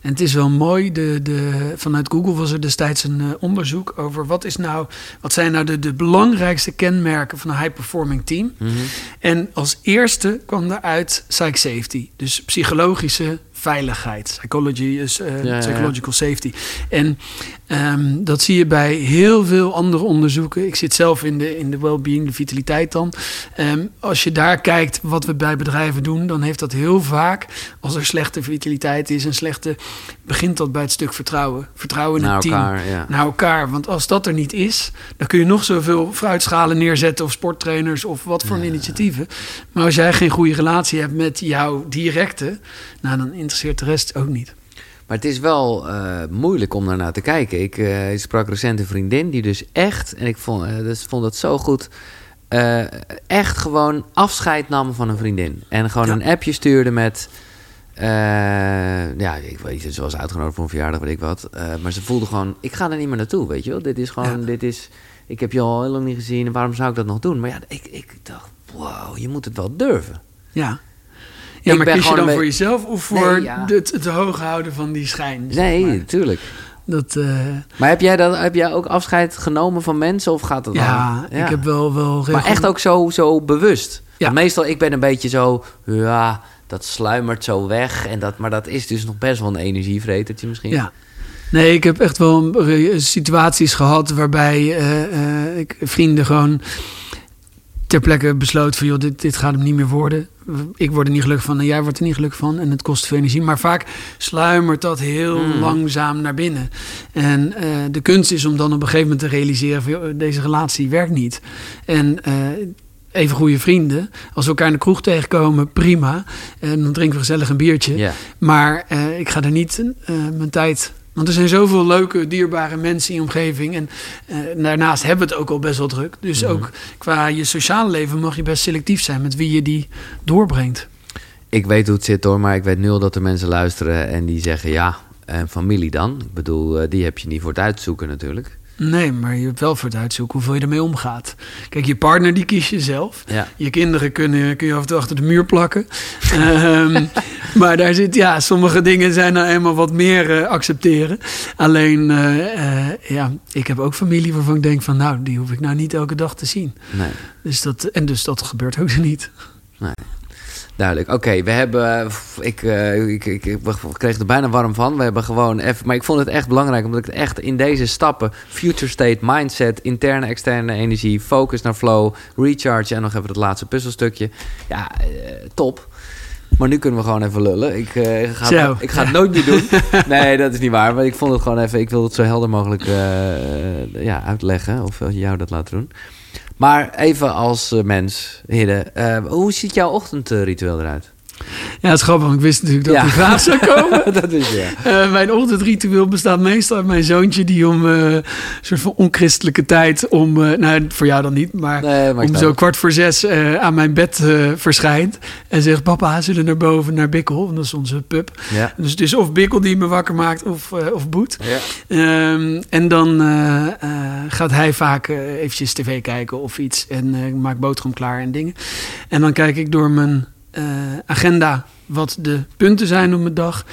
En het is wel mooi, de, de, vanuit Google was er destijds een uh, onderzoek over wat, is nou, wat zijn nou de, de belangrijkste kenmerken van een high-performing team. Mhm. En als eerste kwam daaruit psych safety, dus psychologische veiligheid. Psychology is uh, ja, psychological safety. En um, dat zie je bij heel veel andere onderzoeken. Ik zit zelf in de, in de well-being, de vitaliteit dan. Um, als je daar kijkt wat we bij bedrijven doen, dan heeft dat heel vaak, als er slechte vitaliteit is en slechte, begint dat bij het stuk vertrouwen. Vertrouwen in Naar het team. elkaar, ja. Naar elkaar. Want als dat er niet is, dan kun je nog zoveel fruitschalen neerzetten of sporttrainers of wat voor initiatieven. Maar als jij geen goede relatie hebt met jouw directe, nou dan interesseert de rest ook niet. Maar het is wel uh, moeilijk om daarnaar te kijken. Ik, uh, ik, sprak recent een vriendin die dus echt, en ik vond, uh, dus vond dat zo goed, echt gewoon afscheid nam van een vriendin. En gewoon ja. een appje stuurde met, ja, ik weet niet, ze was uitgenodigd voor een verjaardag, weet ik wat. maar ze voelde gewoon, ik ga er niet meer naartoe, weet je wel. Dit is gewoon, ja. dit is, ik heb je al heel lang niet gezien, en waarom zou ik dat nog doen? Maar ja, ik, ik dacht, wow, je moet het wel durven. Ja. Ja, maar kies je dan voor jezelf of voor nee, ja. het, het hoog houden van die schijn? Nee, maar. natuurlijk. Dat, uh... Maar heb jij, dat, heb jij ook afscheid genomen van mensen of gaat dat ja? Ja, ik heb wel... wel maar echt ook zo, zo bewust? Ja. Want meestal, ik ben een beetje zo... Ja, dat sluimert zo weg. En dat, maar dat is dus nog best wel een energievretertje misschien. Ja. Nee, ik heb echt wel situaties gehad waarbij uh, uh, ik vrienden gewoon ter plekke besloot van... joh, dit, dit gaat hem niet meer worden. Ik word er niet gelukkig van en jij wordt er niet gelukkig van. En het kost veel energie. Maar vaak sluimert dat heel mm. langzaam naar binnen. En uh, de kunst is om dan op een gegeven moment te realiseren... van joh, deze relatie werkt niet. En... Uh, even goede vrienden. Als we elkaar in de kroeg tegenkomen, prima. En dan drinken we gezellig een biertje. Yeah. Maar uh, ik ga er niet mijn tijd want er zijn zoveel leuke, dierbare mensen in je omgeving. En uh, daarnaast hebben we het ook al best wel druk. Dus Mhm. mm -hmm. ook qua je sociale leven mag je best selectief zijn met wie je die doorbrengt. Ik weet hoe het zit hoor, maar ik weet nu al dat er mensen luisteren en die zeggen ja, en familie dan? Ik bedoel, uh, die heb je niet voor het uitzoeken natuurlijk. Nee, maar je hebt wel voor het uitzoeken hoeveel je ermee omgaat. Kijk, je partner die kies je zelf. Ja. Je kinderen kunnen, kun je af en toe achter de muur plakken. um, maar daar zit, ja, sommige dingen zijn nou eenmaal wat meer uh, accepteren. Alleen, uh, uh, ja, ik heb ook familie waarvan ik denk van, nou, die hoef ik nou niet elke dag te zien. Nee. Dus dat, en dus dat gebeurt ook niet. Nee. Duidelijk. Oké, okay, we hebben. Ik, uh, ik, ik, ik, kreeg er bijna warm van. We hebben gewoon even. Maar ik vond het echt belangrijk, omdat ik het echt in deze stappen: future state, mindset, interne, externe energie, focus naar flow, recharge en nog even het laatste puzzelstukje. Ja, uh, top. Maar nu kunnen we gewoon even lullen. Ik, uh, ga, het, ik ga het nooit meer doen. nee, dat is niet waar. Maar ik vond het gewoon even. Ik wil het zo helder mogelijk ja, uitleggen. Of jou dat laten doen. Maar even als uh, mens, Hidde, uh, hoe ziet jouw ochtendritueel eruit? Ja, het is grappig, want ik wist natuurlijk dat ja. die vraag zou komen. dat is ja. Uh, mijn ochtendritueel bestaat meestal uit mijn zoontje die om een soort van onchristelijke tijd, om, nou voor jou dan niet, maar, nee, maar om zo kwart voor zes aan mijn bed verschijnt en zegt: Papa, zullen naar boven naar Bikkel? Dat is onze pub. Ja. Dus het is of Bikkel die me wakker maakt of, of Boet. Ja. Um, en dan gaat hij vaak eventjes tv kijken of iets en maakt boterham klaar en dingen. En dan kijk ik door mijn uh, agenda wat de punten zijn op mijn dag.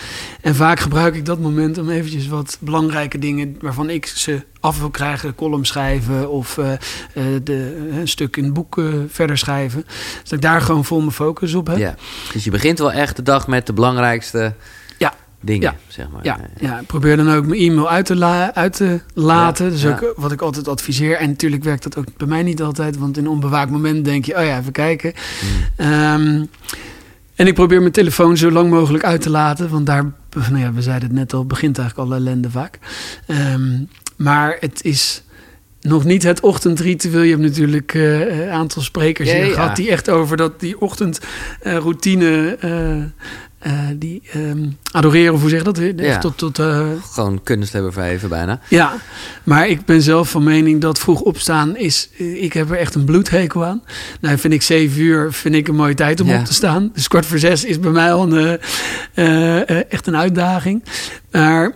En vaak gebruik ik dat moment om eventjes wat belangrijke dingen waarvan ik ze af wil krijgen, column schrijven of uh, uh, de, een stuk in het boek verder schrijven. Dus dat ik daar gewoon vol mijn focus op heb. Ja. Dus je begint wel echt de dag met de belangrijkste. Dingen, ja. zeg maar. Ja, ja. probeer dan ook mijn e-mail uit te, uit te laten. Ja. Dus ook wat ik altijd adviseer. En natuurlijk werkt dat ook bij mij niet altijd. Want in een onbewaakt moment denk je, oh ja, even kijken. Hmm. Um, en ik probeer mijn telefoon zo lang mogelijk uit te laten. Want daar, nou ja, we zeiden het net al, begint eigenlijk al ellende vaak. Um, maar het is nog niet het ochtendritueel. Je hebt natuurlijk eh, een aantal sprekers hier ja. gehad die echt over dat die ochtendroutine eh, eh, die ehm, adoreren, of hoe zeg je dat? Ja. tot, tot, eh, Gewoon kunsthebber even bijna. ja, maar ik ben zelf van mening dat vroeg opstaan is... eh, Ik heb er echt een bloedhekel aan. Nou, vind ik zeven uur vind ik een mooie tijd om Ja. op te staan. Dus kwart voor zes is bij mij al een, echt een uitdaging. Maar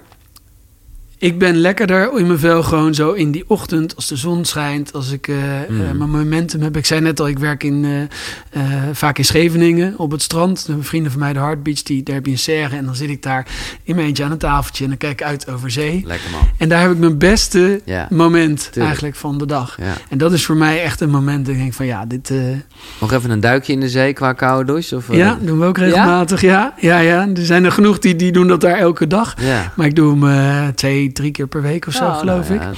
ik ben lekkerder in mijn vel gewoon zo in die ochtend... als de zon schijnt, als ik eh, Mm. eh, mijn momentum heb. Ik zei net al, ik werk in, eh, vaak in Scheveningen op het strand. De vrienden van mij, de Hard Beach, die, daar heb je een serre. En dan zit ik daar in mijn eentje aan een tafeltje... en dan kijk ik uit over zee. Lekker man. En daar heb ik mijn beste Ja. moment Tuurlijk. eigenlijk van de dag. Ja. En dat is voor mij echt een moment dat ik denk van ja, dit... Nog even een duikje in de zee qua koude douche? Of, ja, doen we ook regelmatig. Ja? ja, ja, Er zijn er genoeg die, die doen dat daar elke dag. Maar ik doe hem eh, drie keer per week of zo, Oh, geloof nou ik.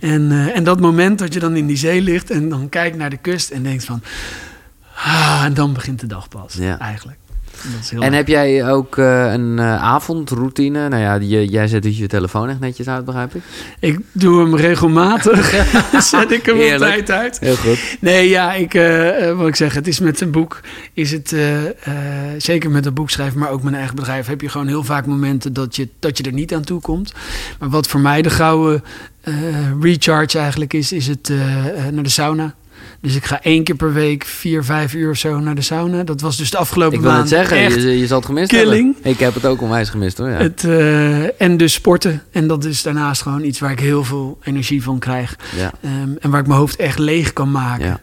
Ja. En, eh, en dat moment dat je dan in die zee ligt en dan kijkt naar de kust en denkt van... Ah, en dan begint de dag pas, Ja. eigenlijk. En leuk. heb jij ook eh, een eh, avondroutine? Nou ja, jij zet dus je telefoon echt netjes uit, begrijp ik? Ik doe hem regelmatig. Zet ik hem op tijd uit. Heel goed. Nee, ja, ik, eh, wat ik zeg, het is met een boek, is het zeker met een boek schrijven, maar ook mijn eigen bedrijf, heb je gewoon heel vaak momenten dat je, dat je er niet aan toe komt. Maar wat voor mij de gouden recharge eigenlijk is, is het naar de sauna. Dus ik ga één keer per week vier, vijf uur of zo naar de sauna. Dat was dus de afgelopen Ik wil maand het zeggen, echt je, je zal het gemist killing. hebben. Ik heb het ook onwijs gemist hoor. Ja. het, eh, en dus sporten. En dat is daarnaast gewoon iets waar ik heel veel energie van krijg. ja. Ehm, en waar ik mijn hoofd echt leeg kan maken. Ja.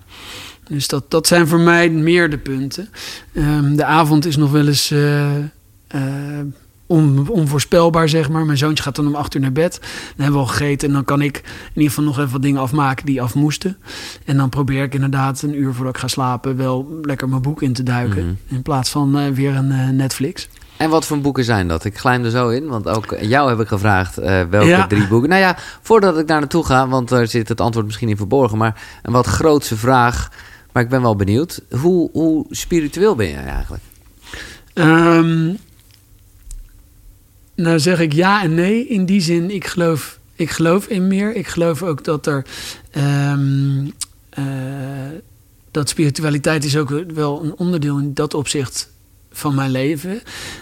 Dus dat, dat zijn voor mij meer de punten. Ehm, de avond is nog wel eens eh, eh, on- onvoorspelbaar, zeg maar. Mijn zoontje gaat dan om acht uur naar bed. Dan hebben we al gegeten en dan kan ik in ieder geval nog even wat dingen afmaken die af moesten. En dan probeer ik inderdaad een uur voordat ik ga slapen wel lekker mijn boek in te duiken. Mhm. In plaats van eh, weer een eh, Netflix. En wat voor boeken zijn dat? Ik glijm er zo in, want ook jou heb ik gevraagd eh, welke Ja. drie boeken. Nou ja, voordat ik daar naartoe ga, want daar zit het antwoord misschien in verborgen, maar een wat grootse vraag. Maar ik ben wel benieuwd. Hoe, hoe spiritueel ben jij eigenlijk? Ehm, nou zeg ik ja en nee. In die zin, ik geloof, ik geloof in meer. Ik geloof ook dat er... ehm, eh, dat spiritualiteit is ook wel een onderdeel in dat opzicht van mijn leven.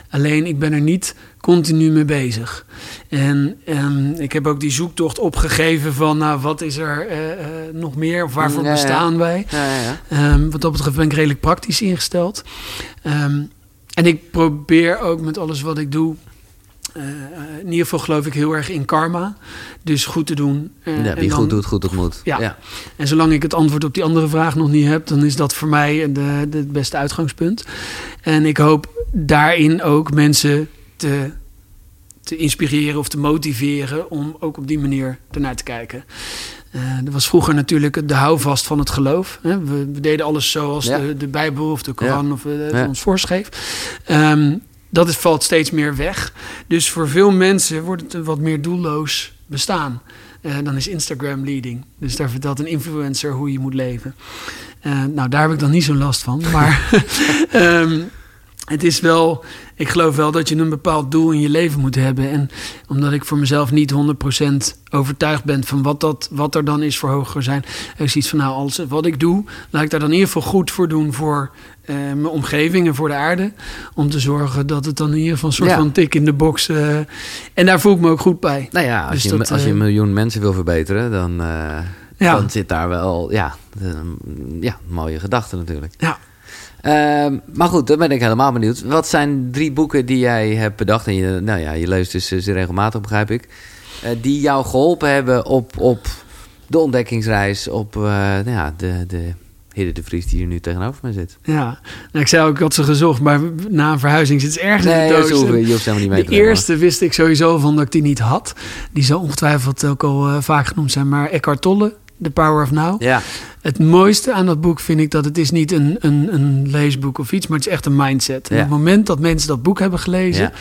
Alleen ik ben er niet continu mee bezig. En ehm, ik heb ook die zoektocht opgegeven van... nou, wat is er eh, eh, nog meer? Of waarvoor Ja, ja. bestaan wij? Ja. Ehm, wat dat betreft ben ik redelijk praktisch ingesteld. En ik probeer ook met alles wat ik doe. Eh, in ieder geval geloof ik heel erg in karma. Dus goed te doen. Eh, ja wie dan- goed doet, goed ontmoet. Ja. ja. En zolang ik het antwoord op die andere vraag nog niet heb, dan is dat voor mij de, de het beste uitgangspunt. En ik hoop daarin ook mensen te, te inspireren of te motiveren om ook op die manier ernaar te kijken. Eh er was vroeger natuurlijk de houvast van het geloof. Hè. We, we deden alles zoals Ja. de, de Bijbel of de Koran of eh, Ja. ons voorschreef. Ehm, dat is, valt steeds meer weg. Dus voor veel mensen wordt het een wat meer doelloos bestaan. Eh, dan is Instagram leading. Dus daar vertelt een influencer hoe je moet leven. Eh, nou, daar heb ik dan niet zo'n last van. Maar ehm, het is wel, ik geloof wel dat je een bepaald doel in je leven moet hebben. En omdat ik voor mezelf niet 100% overtuigd ben van wat, dat, wat er dan is voor hoger zijn. Ik zoiets van, nou, als, wat ik doe, laat ik daar dan in ieder geval goed voor doen voor eh, mijn omgeving en voor de aarde. Om te zorgen dat het dan in ieder geval een soort Ja. van tik in de box. eh, en daar voel ik me ook goed bij. Nou ja, als, Dus je, dat, als je eh, een miljoen mensen wil verbeteren, dan, Ja. dan zit daar wel ja, ja, mooie gedachten natuurlijk. Ja. Ehm, maar goed, dan ben ik helemaal benieuwd. Wat zijn drie boeken die jij hebt bedacht? En je, nou ja, je leest dus eh, zeer regelmatig, begrijp ik. eh, die jou geholpen hebben op, op de ontdekkingsreis. Op eh, nou ja, de, de Hidde de Vries die hier nu tegenover me zit. Ja, nou, ik zei ook, ik had ze gezocht, maar na een verhuizing zit ze ergens in Nee, de doos. ze hoeven, En je hoeft ze helemaal niet mee de te eerste wist ik sowieso van dat ik die niet had. Die zal ongetwijfeld ook al eh, vaak genoemd zijn, maar Eckhart Tolle, The Power of Now. Ja, Het mooiste aan dat boek vind ik dat het is niet een, een, een leesboek of iets, maar het is echt een mindset. En Ja. op het moment dat mensen dat boek hebben gelezen, Ja.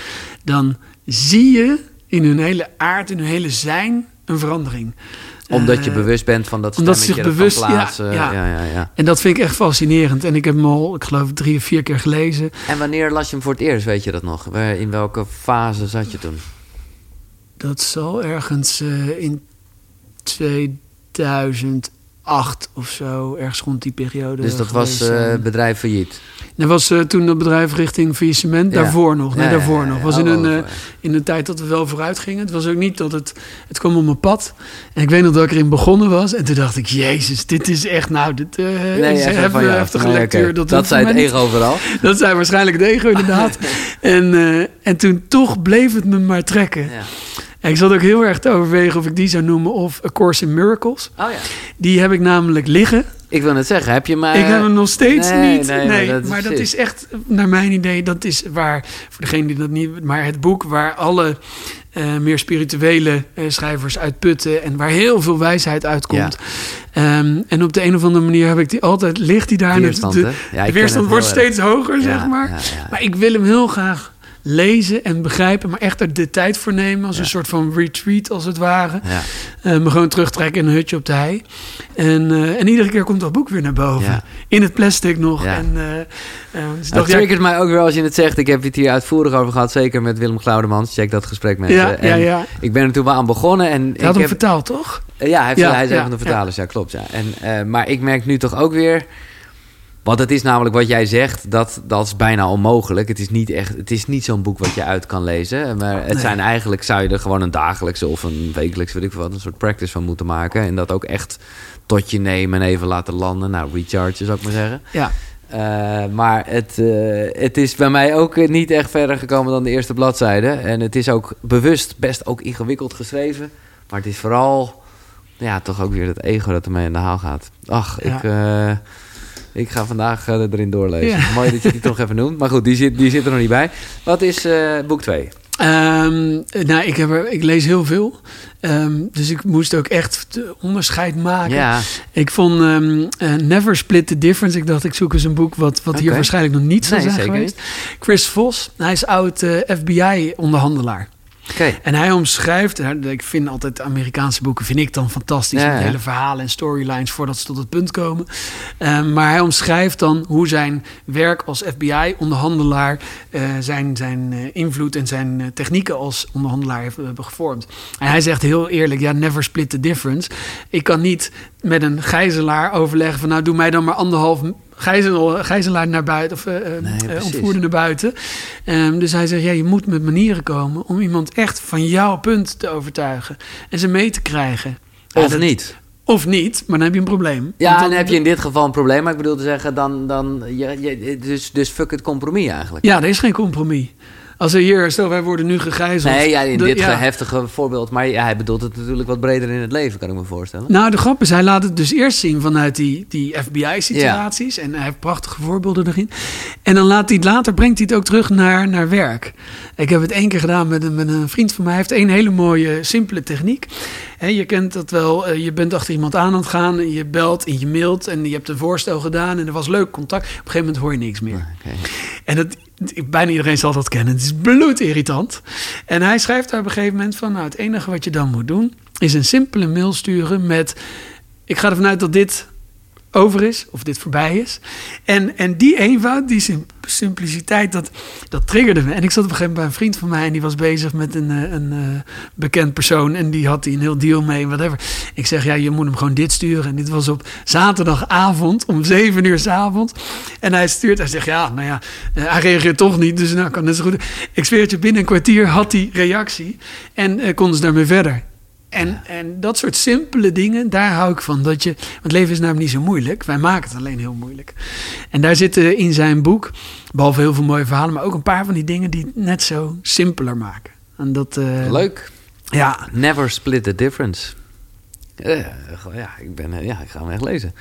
dan zie je in hun hele aard, in hun hele zijn, een verandering. omdat je Eh, bewust bent van dat omdat stemmetje zich dat bewust- plaatsen. ja. ja, ja, ja. En dat vind ik echt fascinerend. En ik heb hem al, ik geloof, drie of vier keer gelezen. En wanneer las je hem voor het eerst, weet je dat nog? In welke fase zat je toen? Dat zal ergens eh, in 2008 of zo, ergens rond die periode. Dus dat was geweest zijn. bedrijf failliet. Dat was eh, toen dat bedrijf richting faillissement. Ja. Daarvoor nog. Nee, Ja, daarvoor ja, nog. was in Oh, een, eh, in een tijd dat we wel vooruit gingen. Het was ook niet dat het... Het kwam op mijn pad. En ik weet nog dat ik erin begonnen was. En toen dacht ik, jezus, dit is echt... Nou, dit uh, Nee, is heftige Nee, lectuur. Dat, Dat voor het niet. ego vooral. Dat zei waarschijnlijk het ego inderdaad. en, en toen toch bleef het me maar trekken. Ja. En ik zat ook heel erg te overwegen of ik die zou noemen of A Course in Miracles. Oh ja. Die heb ik namelijk liggen. Ik wil net zeggen, heb je maar... ik heb hem nog steeds nee, niet. nee, Nee, maar dat maar is dat is echt, naar mijn idee, dat is waar, voor degene die dat niet, maar het boek waar alle eh, meer spirituele eh, schrijvers uit putten en waar heel veel wijsheid uitkomt. Ehm, en op de een of andere manier heb ik die altijd, ligt die daar. Weerstand, de, hè? Ja, ik de weerstand wordt steeds hoger, Ja, zeg maar. ja, ja. Maar ik wil hem heel graag lezen en begrijpen, maar echt er de tijd voor nemen als Ja. een soort van retreat als het ware. Ja. Eh, me gewoon terugtrekken in een hutje op de hei. En, eh, en iedere keer komt dat boek weer naar boven. Ja. In het plastic nog. En, eh, dus ja, triggert mij ook weer als je het zegt. Ik heb het hier uitvoerig over gehad. Zeker met Willem Glaudemans. Check dat gesprek met ja, en ja, ja. Ik ben er toen wel aan begonnen. En Je ik had hem heb, vertaald, toch? Ja, hij, heeft, Ja, hij is een van de vertalers, ja, klopt. Ja. En, maar ik merk nu toch ook weer... Want het is namelijk wat jij zegt, dat, dat is bijna onmogelijk. Het is niet, echt, het is niet zo'n boek wat je uit kan lezen. Maar het Nee. zijn eigenlijk, zou je er gewoon een dagelijkse of een wekelijkse, weet ik veel wat, een soort practice van moeten maken. En dat ook echt tot je nemen en even laten landen. Nou, recharge zou ik maar zeggen. Ja. Eh, maar het, eh, het is bij mij ook eh, niet echt verder gekomen dan de eerste bladzijde. En het is ook bewust best ook ingewikkeld geschreven. Maar het is vooral, ja, toch ook weer het ego dat ermee aan de haal gaat. Ach, Ja. ik, eh, ik ga vandaag eh, erin doorlezen. Ja. Mooi dat je die toch even noemt. Maar goed, die zit, die zit er nog niet bij. Wat is eh, boek 2? Ehm, nou, ik, heb er, ik lees heel veel. Ehm, dus ik moest ook echt de onderscheid maken. Ja, Ik vond ehm, eh, Never Split the Difference. Ik dacht, ik zoek eens een boek wat, wat hier waarschijnlijk nog niet Nee, zijn zeker geweest. Chris Vos, hij is oud FBI-onderhandelaar. En hij omschrijft, ik vind altijd Amerikaanse boeken, vind ik dan fantastisch. Ja, met ja. hele verhalen en storylines voordat ze tot het punt komen. Ehm, maar hij omschrijft dan hoe zijn werk als FBI-onderhandelaar, eh, zijn, zijn eh, invloed en zijn eh, technieken als onderhandelaar heeft, hebben gevormd. En hij zegt heel eerlijk, ja, never split the difference. Ik kan niet met een gijzelaar overleggen van, nou doe mij dan maar anderhalf gijzel, gijzelaar naar buiten of eh, eh, Nee, eh, ontvoerder naar buiten. Ehm, dus hij zegt, ja, je moet met manieren komen om iemand echt van jouw punt te overtuigen en ze mee te krijgen. Of dat- niet? Of niet, maar dan heb je een probleem. Ja, dan heb je in dit geval een probleem. Maar ik bedoel te zeggen, dan, dan je, je, dus, dus fuck het compromis eigenlijk. Ja, er is geen compromis. Als er hier, stel wij worden nu gegijzeld. Nee, ja, in dit ja. heftige voorbeeld. Maar ja, hij bedoelt het natuurlijk wat breder in het leven, kan ik me voorstellen. Nou, de grap is, hij laat het dus eerst zien vanuit die, die FBI-situaties. En hij heeft prachtige voorbeelden erin. En dan laat hij het later, brengt hij het ook terug naar, naar werk. Ik heb het één keer gedaan met een, met een vriend van mij. Hij heeft één hele mooie, simpele techniek. Je kent dat wel, eh, je bent achter iemand aan aan het gaan. En je belt en je mailt en je hebt een voorstel gedaan. En er was leuk contact. Op een gegeven moment hoor je niks meer. En dat, bijna iedereen zal dat kennen. Het is bloedirritant. En hij schrijft daar op een gegeven moment van... nou, het enige wat je dan moet doen... is een simpele mail sturen met... ik ga ervan uit dat dit over is, of dit voorbij is. En, en die eenvoud, die sim- simpliciteit, dat, dat triggerde me. En ik zat op een gegeven moment bij een vriend van mij... en die was bezig met een, eh, een eh, bekend persoon... en die had een heel deal mee, whatever. Ik zeg, ja, je moet hem gewoon dit sturen. En dit was op zaterdagavond, om zeven uur 's. En hij stuurt, hij zegt, ja, nou ja, eh, hij reageert toch niet... dus nou, kan net zo goed. Ik zweer het je, binnen een kwartier had hij reactie... en eh, konden ze daarmee verder. En, en dat soort simpele dingen, daar hou ik van. Dat je, want leven is namelijk niet zo moeilijk. Wij maken het alleen heel moeilijk. En daar zitten in zijn boek, behalve heel veel mooie verhalen, maar ook een paar van die dingen die het net zo simpeler maken. En dat, eh, Leuk. Ja, Never split the difference. Eh, ja, ik, ben, eh, ja, ik ga hem echt lezen.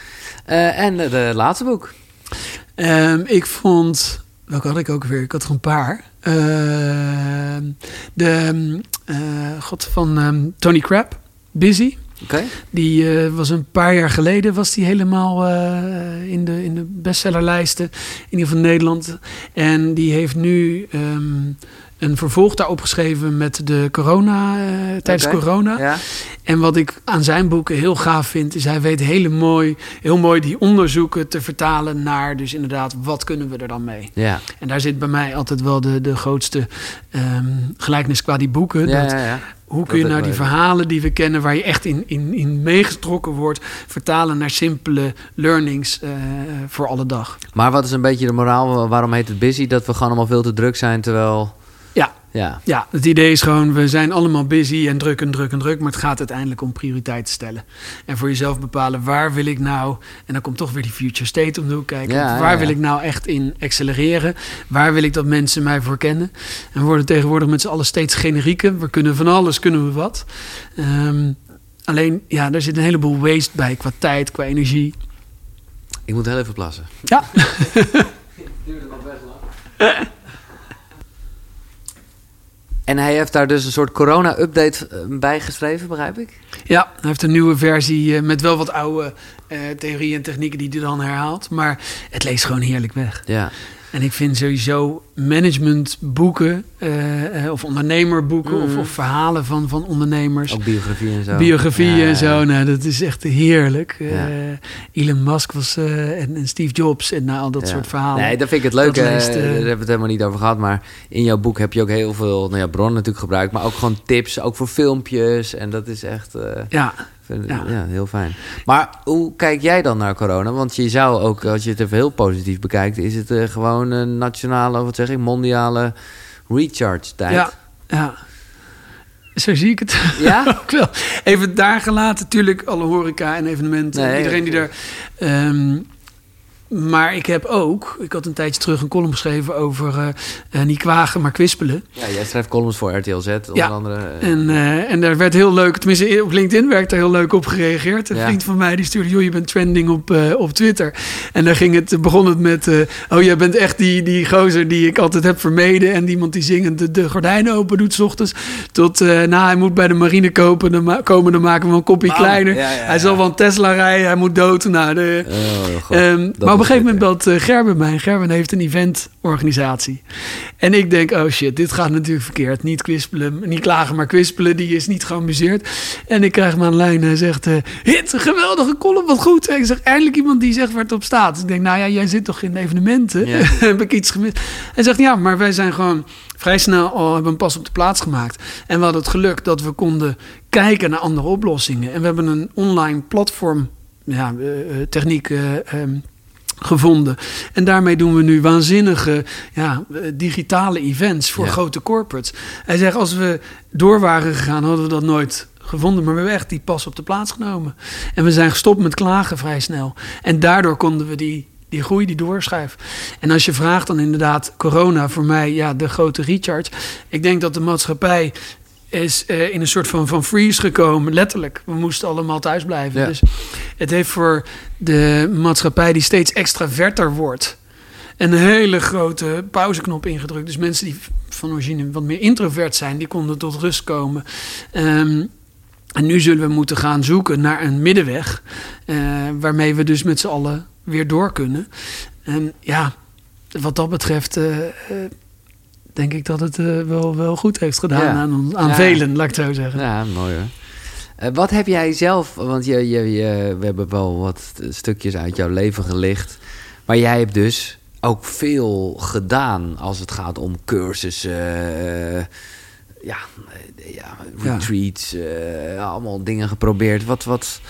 En de laatste boek. Ehm, ik vond. Welke had ik ook weer? Ik had er een paar. Ehm, de. eh, God van ehm, Tony Crab, Busy. Oké. Die eh, was een paar jaar geleden was die helemaal eh, in, de, in de bestsellerlijsten. In ieder geval Nederland. En die heeft nu ehm, een vervolg daarop geschreven met de corona, eh, tijdens corona. Ja. En wat ik aan zijn boeken heel gaaf vind, is hij weet hele mooi, heel mooi die onderzoeken te vertalen naar, dus inderdaad, wat kunnen we er dan mee? Ja. En daar zit bij mij altijd wel de, de grootste ehm, gelijkenis qua die boeken. Ja, dat ja. Hoe kun je nou die verhalen die we kennen, waar je echt in, in, in meegetrokken wordt, vertalen naar simpele learnings eh, voor alle dag? Maar wat is een beetje de moraal? Waarom heet het busy? Dat we gewoon allemaal veel te druk zijn, terwijl... Ja, Ja, het idee is gewoon, we zijn allemaal busy en druk en druk en druk, maar het gaat uiteindelijk om prioriteiten stellen. En voor jezelf bepalen, waar wil ik nou, en dan komt toch weer die future state om de hoek kijken, Ja, waar ja, wil ik nou echt in accelereren? Waar wil ik dat mensen mij voor kennen? En we worden tegenwoordig met z'n allen steeds generieker, we kunnen van alles, kunnen we wat. Ehm, alleen, ja, daar zit een heleboel waste bij, qua tijd, qua energie. ik moet heel even plassen. Ja, En hij heeft daar dus een soort corona-update eh, bij geschreven, begrijp ik? Ja, hij heeft een nieuwe versie eh, met wel wat oude eh, theorieën en technieken die hij dan herhaalt. Maar het leest gewoon heerlijk weg. Ja. En ik vind sowieso managementboeken eh, eh, of ondernemerboeken of, Mhm. of verhalen van, van ondernemers. Ook biografie en zo. Biografieën Ja, en zo, nou, dat is echt heerlijk. Eh. Elon Musk was, en, en Steve Jobs en nou, al dat soort verhalen. Nee, dat vind ik het leuke. Leest, eh, Daar hebben we het helemaal niet over gehad. Maar in jouw boek heb je ook heel veel nou ja, bronnen natuurlijk gebruikt. Maar ook gewoon tips, ook voor filmpjes. En dat is echt Ja, vind- Ja. ja. heel fijn. Maar hoe kijk jij dan naar corona? Want je zou ook, als je het even heel positief bekijkt... is het eh, gewoon een nationale, wat zeg ik, mondiale recharge tijd. ja, ja. Zo zie ik het. Ja? ook wel. Even daar gelaten, natuurlijk alle horeca en evenementen. Nee, iedereen die er. Maar ik heb ook, ik had een tijdje terug een column geschreven over eh, eh, niet kwagen, maar kwispelen. Ja, jij schrijft columns voor RTL Z, onder Ja. andere. eh, En, eh, en daar werd heel leuk, tenminste op LinkedIn werd er heel leuk op gereageerd. Een Ja. vriend van mij die stuurde, joh, je bent trending op, op Twitter. En daar ging het, begon het met, oh, jij bent echt die, die gozer die ik altijd heb vermeden. En iemand die zingend de, de gordijnen open doet 's ochtends. Tot, nou, hij moet bij de marine kopen, dan ma- komen, dan maken we een kopje kleiner. Ja, Hij zal wel een Tesla rijden, hij moet dood. Nou, de, oh, God, Ehm, maar een gegeven moment belt eh, Gerben mij. Gerben heeft een eventorganisatie. En ik denk, oh shit, dit gaat natuurlijk verkeerd. Niet kwispelen, niet klagen, maar kwispelen. Die is niet geamuseerd. En ik krijg de lijn en hij zegt... eh, Hit, geweldige column, wat goed. En ik zeg, eindelijk iemand die zegt waar het op staat. Dus ik denk, nou ja, jij zit toch in evenementen? Ja. Heb ik iets gemist? Hij zegt, ja, maar wij zijn gewoon vrij snel al hebben een pas op de plaats gemaakt. En we hadden het geluk dat we konden kijken naar andere oplossingen. En we hebben een online platform, ja, eh, techniek... eh, ehm, gevonden. En daarmee doen we nu waanzinnige ja, eh, digitale events voor Ja. grote corporates. Hij zegt, als we door waren gegaan, hadden we dat nooit gevonden. Maar we hebben echt die pas op de plaats genomen. En we zijn gestopt met klagen vrij snel. En daardoor konden we die, die groei, die doorschuiven. En als je vraagt dan inderdaad, corona voor mij, ja, de grote recharge. Ik denk dat de maatschappij is eh, in een soort van, van freeze gekomen, letterlijk. We moesten allemaal thuis blijven. Ja. Dus het heeft voor de maatschappij die steeds extraverter wordt... een hele grote pauzeknop ingedrukt. Dus mensen die van origine wat meer introvert zijn... die konden tot rust komen. Ehm, en nu zullen we moeten gaan zoeken naar een middenweg... eh, waarmee we dus met z'n allen weer door kunnen. En ja, wat dat betreft... eh, denk ik dat het eh, wel, wel goed heeft gedaan Ja. aan, aan Ja. velen, laat ik het zo zeggen. Ja, mooi hoor. Eh, wat heb jij zelf, want je, je, je- we hebben wel wat stukjes uit jouw leven gelicht. Maar jij hebt dus ook veel gedaan als het gaat om cursussen, eh, ja, ja, retreats, allemaal dingen geprobeerd. Wat, wat,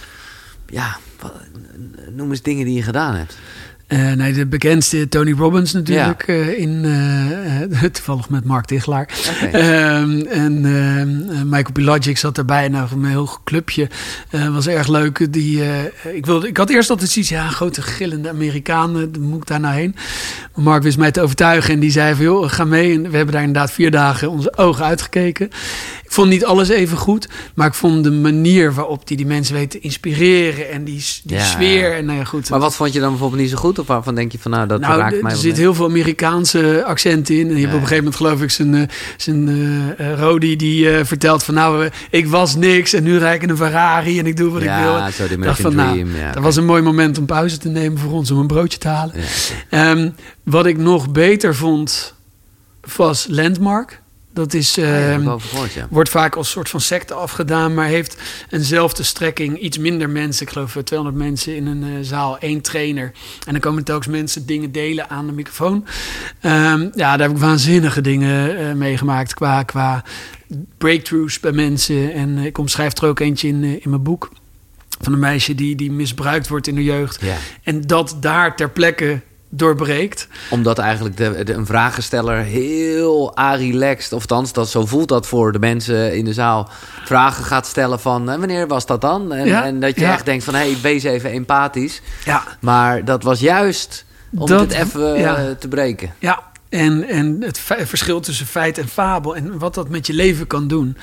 ja, wat- noem eens dingen die je gedaan hebt. Eh, nee, de bekendste Tony Robbins natuurlijk. eh, in, eh, toevallig met Mark Tichelaar. Oké. Ehm, en ehm, eh, Michael Pilagic zat erbij. Nou, een heel clubje. Was erg leuk. Die, ik, wilde, ik had eerst altijd zoiets, ja, grote gillende Amerikanen. Moet ik daar nou heen? Maar Mark wist mij te overtuigen. En die zei van, joh, ga mee. En we hebben daar inderdaad vier dagen onze ogen uitgekeken. Vond niet alles even goed. Maar ik vond de manier waarop die, die mensen weten te inspireren. En die, die Ja. sfeer. En nou ja, goed. Maar wat vond je dan bijvoorbeeld niet zo goed? Of waarvan denk je van, nou, dat nou, raakt mij er zit mee? heel veel Amerikaanse accenten in. En je hebt op een gegeven moment, geloof ik, zijn, eh, zijn eh, eh, Rodi die vertelt van... nou, ik was niks en nu rijd ik in een Ferrari en ik doe wat ik wil. Zo dacht van, nou, Dream. dat was een mooi moment om pauze te nemen voor ons om een broodje te halen. Ehm, wat ik nog beter vond, was Landmark. Dat is... Ah, ja, ehm, over gehoord, ja. Wordt vaak als soort van secte afgedaan, maar heeft eenzelfde strekking. Iets minder mensen, ik geloof eh, 200 mensen in een eh, zaal, één trainer. En dan komen telkens mensen dingen delen aan de microfoon. Ehm, ja, daar heb ik waanzinnige dingen eh, meegemaakt qua, qua breakthroughs bij mensen. En ik omschrijf er ook eentje in, in mijn boek. Van een meisje die, die misbruikt wordt in de jeugd. Ja. En dat daar ter plekke doorbreekt. Omdat eigenlijk de, de, een vragensteller heel relaxed, of althans, dat, zo voelt dat voor de mensen in de zaal, vragen gaat stellen van en wanneer was dat dan? En, Ja, en dat je ja. echt denkt van hé, hey, wees even empathisch. Ja, Maar dat was juist om Dat- het even ja. eh, te breken. Ja, en, en het verschil tussen feit en fabel en wat dat met je leven kan doen.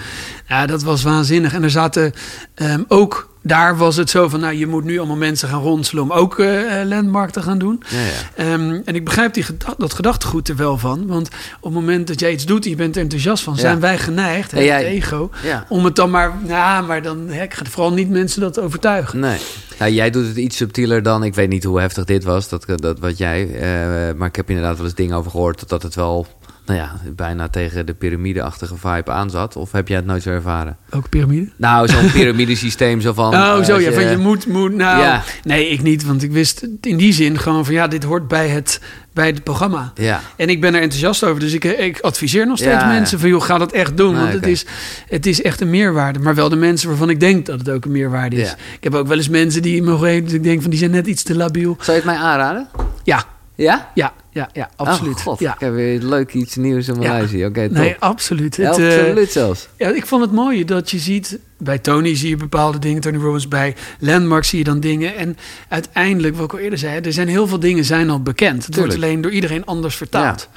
Ja, dat was waanzinnig. En er zaten ehm, ook, daar was het zo van, nou, je moet nu allemaal mensen gaan ronselen om ook eh, landmark te gaan doen. Ja, ja. Ehm, en ik begrijp die geda- dat gedachtegoed er wel van. Want op het moment dat jij iets doet en je bent er enthousiast van, Ja. zijn wij geneigd, jij- het ego, om het dan maar, nou, maar dan, hè, ik ga vooral niet mensen dat overtuigen. Nee. Nou, jij doet het iets subtieler dan. Ik weet niet hoe heftig dit was, dat, dat wat jij. eh, maar ik heb inderdaad wel eens dingen over gehoord dat het wel. Nou ja, bijna tegen de piramideachtige vibe aanzat. Of heb jij het nooit zo ervaren? Ook piramide? Nou, zo'n piramidesysteem zo van. Oh, zo ja, van je moet, moet, nou, Ja. nee, ik niet, want ik wist in die zin gewoon van ja, dit hoort bij het, bij het programma. Ja, En ik ben er enthousiast over, dus ik, ik adviseer nog steeds Ja, mensen van joh, ga dat echt doen, Nee, want het, is, het is echt een meerwaarde. Maar wel de mensen waarvan ik denk dat het ook een meerwaarde is. Ik heb ook wel eens mensen die me geven, dus ik denk van die zijn net iets te labiel. zou je het mij aanraden? Ja, Ja? ja, ja, ja, absoluut. Oh, God, ja. ik heb weer leuk iets nieuws in mijn Ja. Oké, top. Nee, absoluut. Het, eh, absoluut zelfs. Ja, ik vond het mooie dat je ziet... Bij Tony zie je bepaalde dingen, Tony Robbins. Bij Landmark zie je dan dingen. En uiteindelijk, wat ik al eerder zei... er zijn heel veel dingen zijn al bekend. Het wordt alleen door iedereen anders vertaald.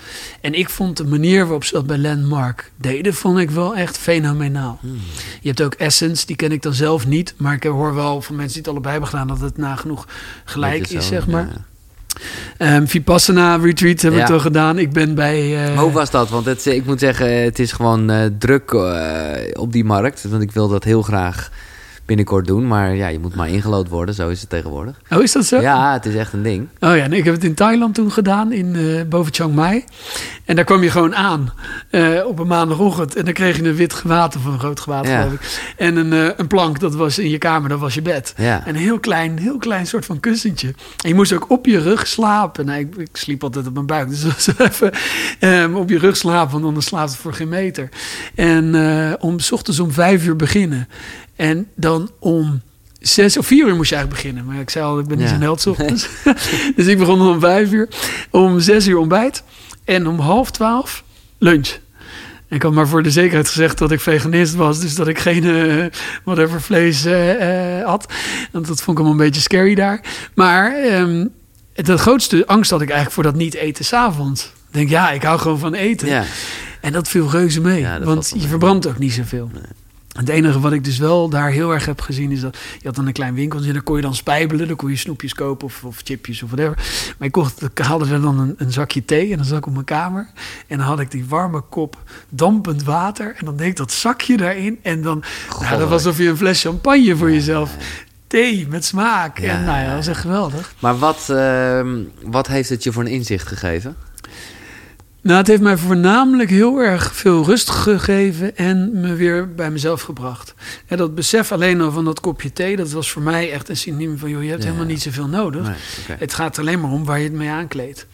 En ik vond de manier waarop ze dat bij Landmark deden... vond ik wel echt fenomenaal. Hmm. Je hebt ook Essence, die ken ik dan zelf niet. Maar ik hoor wel van mensen die het allebei hebben gedaan... dat het nagenoeg gelijk is, zeg maar. ja. Ehm, Vipassana Retreat hebben Ja. we toch gedaan. Ik ben bij... eh, hoe was dat? Want het, ik moet zeggen, het is gewoon eh, druk eh, op die markt. Want ik wil dat heel graag binnenkort doen. Maar ja, je moet maar ingelood worden. Zo is het tegenwoordig. Oh, is dat zo? Ja, het is echt een ding. Oh ja, nee, ik heb het in Thailand toen gedaan, in, eh, boven Chiang Mai. En daar kwam je gewoon aan eh, op een maandagochtend. En dan kreeg je een wit gewaad, of een rood gewaad, Ja. geloof ik. En een, eh, een plank, dat was in je kamer, dat was je bed. Ja. En een heel klein, heel klein soort van kussentje. En je moest ook op je rug slapen. Nou, ik, ik sliep altijd op mijn buik, dus dat was even ehm, op je rug slapen, want anders slaapt het voor geen meter. En om, s ochtends om vijf uur beginnen. En dan om zes of vier uur moest je eigenlijk beginnen. Maar ik zei al, ik ben niet zo'n held ochtends. dus ik begon om vijf uur. Om zes uur ontbijt. En om half twaalf lunch. En ik had maar voor de zekerheid gezegd dat ik veganist was. Dus dat ik geen eh, whatever vlees eh, eh, had. Want dat vond ik allemaal een beetje scary daar. Maar ehm de grootste angst had ik eigenlijk voor dat niet eten s'avonds. Ik denk, ja, ik hou gewoon van eten. Ja. En dat viel reuze mee. Ja, want je verbrandt ook niet zoveel. Het enige wat ik dus wel daar heel erg heb gezien is dat je had dan een klein winkeltje en daar kon je dan spijbelen, dan kon je snoepjes kopen of, of chipjes of whatever. Maar ik, kocht, ik haalde er dan een, een zakje thee en dan zat ik op mijn kamer en dan had ik die warme kop dampend water en dan deed ik dat zakje daarin en dan, nou, dat was alsof je een fles champagne voor jezelf. Thee met smaak. Ja. En nou ja, dat was echt geweldig. Maar wat, ehm, wat heeft het je voor een inzicht gegeven? Nou, het heeft mij voornamelijk heel erg veel rust gegeven en me weer bij mezelf gebracht. En dat besef alleen al van dat kopje thee, dat was voor mij echt een synoniem van, joh, je hebt Ja. helemaal niet zoveel nodig. Nee. Het gaat alleen maar om waar je het mee aankleedt.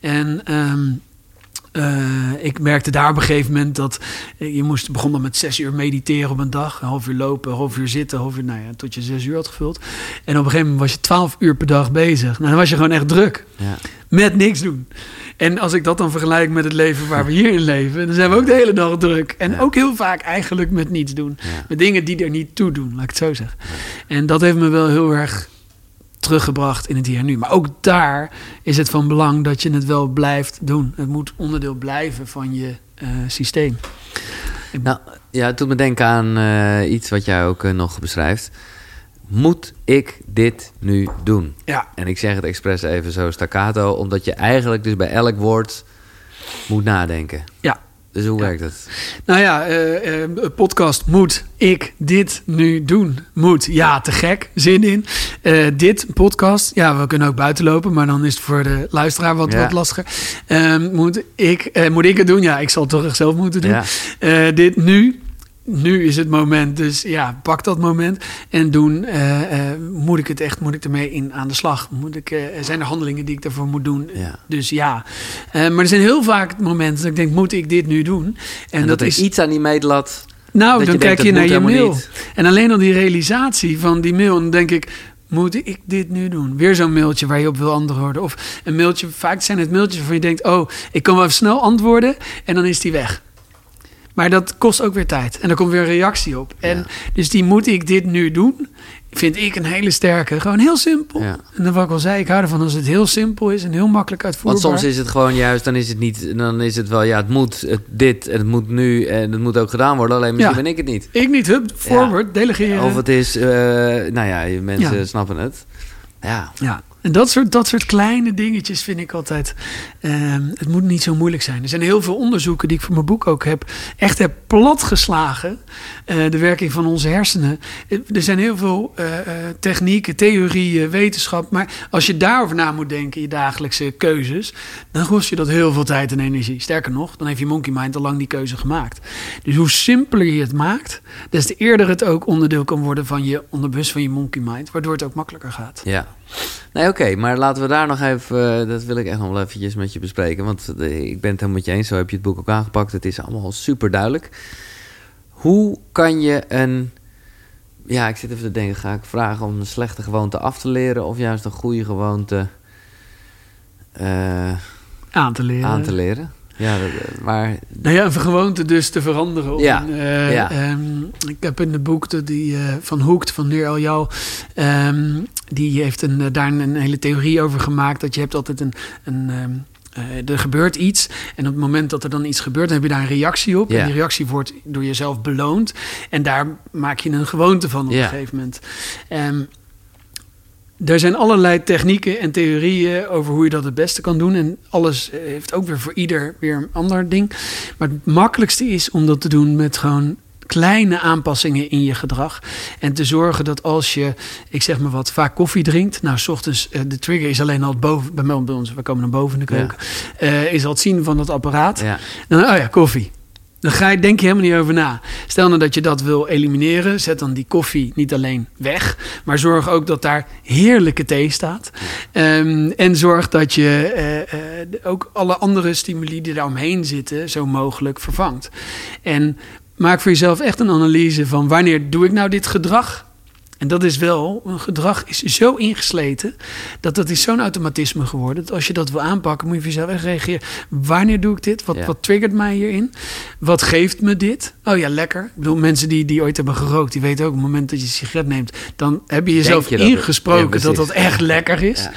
En ehm, eh, ik merkte daar op een gegeven moment dat eh, je moest begon dan met zes uur mediteren op een dag, een half uur lopen, een half uur zitten, een half uur, nou ja, tot je zes uur had gevuld. En op een gegeven moment was je twaalf uur per dag bezig. Nou, dan was je gewoon echt druk Ja. Met niks doen. En als ik dat dan vergelijk met het leven waar we hier in leven, dan zijn we ook de hele dag druk. En Ja. ook heel vaak eigenlijk met niets doen. Ja. Met dingen die er niet toe doen, laat ik het zo zeggen. En dat heeft me wel heel erg teruggebracht in het hier en nu. Maar ook daar is het van belang dat je het wel blijft doen. Het moet onderdeel blijven van je eh, systeem. Nou, ja, het doet me denken aan eh, iets wat jij ook eh, nog beschrijft. Moet ik dit nu doen? Ja, En ik zeg het expres even zo staccato, omdat je eigenlijk dus bij elk woord moet nadenken. ja. Dus hoe Ja. werkt het? Nou ja, eh, eh, podcast moet ik dit nu doen? Moet. Ja, te gek. Zin in. Eh, dit podcast. Ja, we kunnen ook buiten lopen, maar dan is het voor de luisteraar wat, Ja. wat lastiger. Ehm, moet, ik, moet ik het doen? Ja, ik zal het toch echt zelf moeten doen. Ja. Dit nu. Nu is het moment, dus ja, pak dat moment en doen. eh, eh, moet ik het echt, moet ik ermee in aan de slag? Moet ik, eh, zijn er handelingen die ik daarvoor moet doen? Ja. Dus ja. Maar er zijn heel vaak momenten dat ik denk, moet ik dit nu doen? En, En, dat, dat, is iets aan die meetlat... nou, dan kijk je naar je mail. niet. En alleen al die realisatie van die mail. En dan denk ik, moet ik dit nu doen? Weer zo'n mailtje waar je op wil antwoorden. Of een mailtje, vaak zijn het mailtjes waarvan je denkt... oh, ik kan wel even snel antwoorden en dan is die weg. Maar dat kost ook weer tijd. En er komt weer een reactie op. En Ja. dus die moet ik dit nu doen... vind ik een hele sterke. Gewoon heel simpel. Ja. En dan wat ik al zei, ik hou ervan als het heel simpel is... en heel makkelijk uitvoerbaar. Want soms is het gewoon juist, dan is het niet, dan is het wel, ja, het moet het, dit en het moet nu en het moet ook gedaan worden. Alleen misschien Ja. ben ik het niet. Ik niet, hup, forward, delegeren. Of het is, eh, nou ja, mensen snappen het. Ja, Ja, en dat soort, dat soort kleine dingetjes vind ik altijd. ehm, het moet niet zo moeilijk zijn. Er zijn heel veel onderzoeken die ik voor mijn boek ook heb. echt heb platgeslagen. eh, de werking van onze hersenen. Eh, Er zijn heel veel eh, technieken, theorieën, wetenschap. Maar als je daarover na moet denken je dagelijkse keuzes. dan kost je dat heel veel tijd en energie. Sterker nog, dan heeft je monkey mind al lang die keuze gemaakt. Dus hoe simpeler je het maakt. des te eerder het ook onderdeel kan worden van je onderbewust van je monkey mind. Waardoor het ook makkelijker gaat. ja. Nee, oké, maar laten we daar nog even, eh, dat wil ik echt nog wel eventjes met je bespreken. Want eh, ik ben het helemaal met je eens, zo heb je het boek ook aangepakt. Het is allemaal super duidelijk. Hoe kan je een, ja, ik zit even te denken, ga ik vragen om een slechte gewoonte af te leren of juist een goede gewoonte eh, Aan te leren. aan te leren? Ja, dat, maar Nou ja, een gewoonte dus te veranderen. Ja, eh, ja. ehm, ik heb in het boek de, die, eh, van Hoekt, van Neer El Jou, ehm, die heeft een, eh, daar een, hele theorie over gemaakt. Dat je hebt altijd een... een ehm, eh, er gebeurt iets en op het moment dat er dan iets gebeurt, dan heb je daar een reactie op. En die reactie wordt door jezelf beloond. En daar maak je een gewoonte van op een gegeven moment. Ehm, er zijn allerlei technieken en theorieën over hoe je dat het beste kan doen. En alles eh, heeft ook weer voor ieder weer een ander ding. Maar het makkelijkste is om dat te doen met gewoon kleine aanpassingen in je gedrag. En te zorgen dat als je, ik zeg maar wat, vaak koffie drinkt. Nou, s ochtends, eh, de trigger is alleen al boven, bij ons, we komen naar boven in de Ja. keuken. eh, is al het zien van dat apparaat. ja, Dan, oh ja, koffie. Dan ga je, denk je helemaal niet over na. Stel nou dat je dat wil elimineren. Zet dan die koffie niet alleen weg. Maar zorg ook dat daar heerlijke thee staat. Ehm, en zorg dat je eh, eh, ook alle andere stimuli die daar omheen zitten... zo mogelijk vervangt. En maak voor jezelf echt een analyse van... wanneer doe ik nou dit gedrag... En dat is wel, een gedrag is zo ingesleten dat dat is zo'n automatisme geworden. Dat als je dat wil aanpakken, moet je voor jezelf echt reageren. Wanneer doe ik dit? Wat, Ja. wat triggert mij hierin? Wat geeft me dit? Oh ja, lekker. Ik bedoel, mensen die, die ooit hebben gerookt, die weten ook op het moment dat je een sigaret neemt, dan heb je jezelf je dat het- ingesproken ja, dat dat echt lekker is. Ja.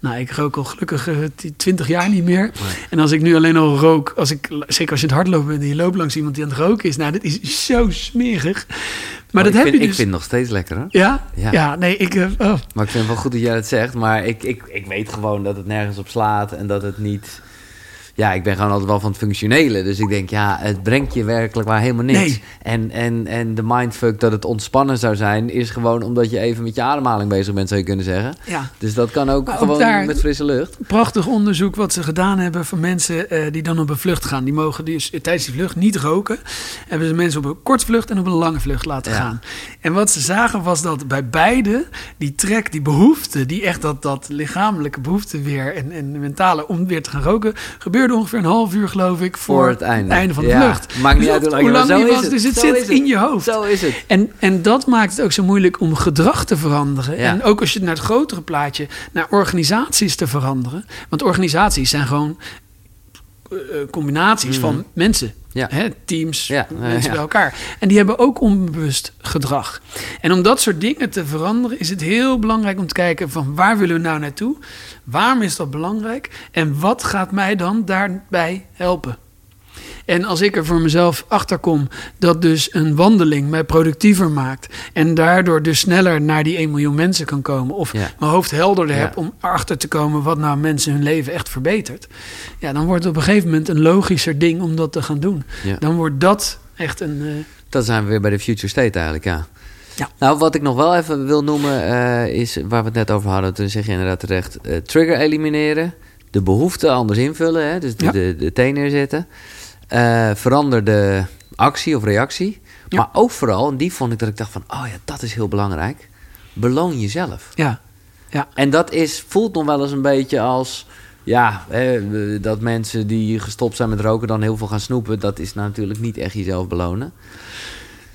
Nou, ik rook al gelukkig twintig jaar niet meer. En als ik nu alleen al rook, als ik, zeker als je het hardlopen bent en je loopt langs iemand die aan het roken is, nou, dit is zo smerig. Maar Oh, dat ik heb vind, je Ik dus. vind het nog steeds lekker. Ja? Ja. ja? nee, ik... eh, oh. Maar ik vind het wel goed dat jij dat zegt. Maar ik, ik, ik weet gewoon dat het nergens op slaat en dat het niet. Ja, ik ben gewoon altijd wel van het functionele. Dus ik denk, ja, het brengt je werkelijk waar helemaal niks. Nee. En, en, en de mindfuck dat het ontspannen zou zijn, is gewoon omdat je even met je ademhaling bezig bent, zou je kunnen zeggen. Ja, Dus dat kan ook gewoon daar- met frisse lucht. prachtig onderzoek wat ze gedaan hebben van mensen eh, die dan op een vlucht gaan. Die mogen dus eh, tijdens die vlucht niet roken. Hebben ze mensen op een korte vlucht en op een lange vlucht laten Ja. gaan. En wat ze zagen was dat bij beide die trek, die behoefte, die echt dat, dat lichamelijke behoefte weer en, en mentale om weer te gaan roken, gebeurde ongeveer een half uur geloof ik voor, Voor het einde. van de Ja, vlucht. maakt niet Dus uit hoe lang is was. het. Dus het Zo zit het. in je hoofd. Zo is het. En, en dat maakt het ook zo moeilijk om gedrag te veranderen. Ja. En ook als je naar het grotere plaatje, naar organisaties te veranderen. Want organisaties zijn gewoon eh, eh, combinaties van mensen. Ja. Hè, teams, Ja, mensen ja. bij elkaar. En die hebben ook onbewust gedrag. En om dat soort dingen te veranderen, is het heel belangrijk om te kijken van waar willen we nou naartoe? Waarom is dat belangrijk? En wat gaat mij dan daarbij helpen? En als ik er voor mezelf achter kom dat dus een wandeling mij productiever maakt en daardoor dus sneller naar die 1 miljoen mensen kan komen of Ja. mijn hoofd helderder Ja. heb om erachter te komen wat nou mensen hun leven echt verbetert, ja, dan wordt het op een gegeven moment een logischer ding om dat te gaan doen. Ja. Dan wordt dat echt een. eh, Dan zijn we weer bij de future state eigenlijk, ja. Ja. Nou, wat ik nog wel even wil noemen eh, is waar we het net over hadden. Toen zeg je inderdaad terecht, eh, trigger elimineren. De behoefte anders invullen, hè? dus de, Ja. de, de thee neerzetten. Eh, verander de actie of reactie. Ja. Maar ook vooral, en die vond ik dat ik dacht van... oh ja, dat is heel belangrijk. Beloon jezelf. Ja, ja. En dat is, voelt nog wel eens een beetje als... Ja, hè, dat mensen die gestopt zijn met roken dan heel veel gaan snoepen. Dat is natuurlijk niet echt jezelf belonen.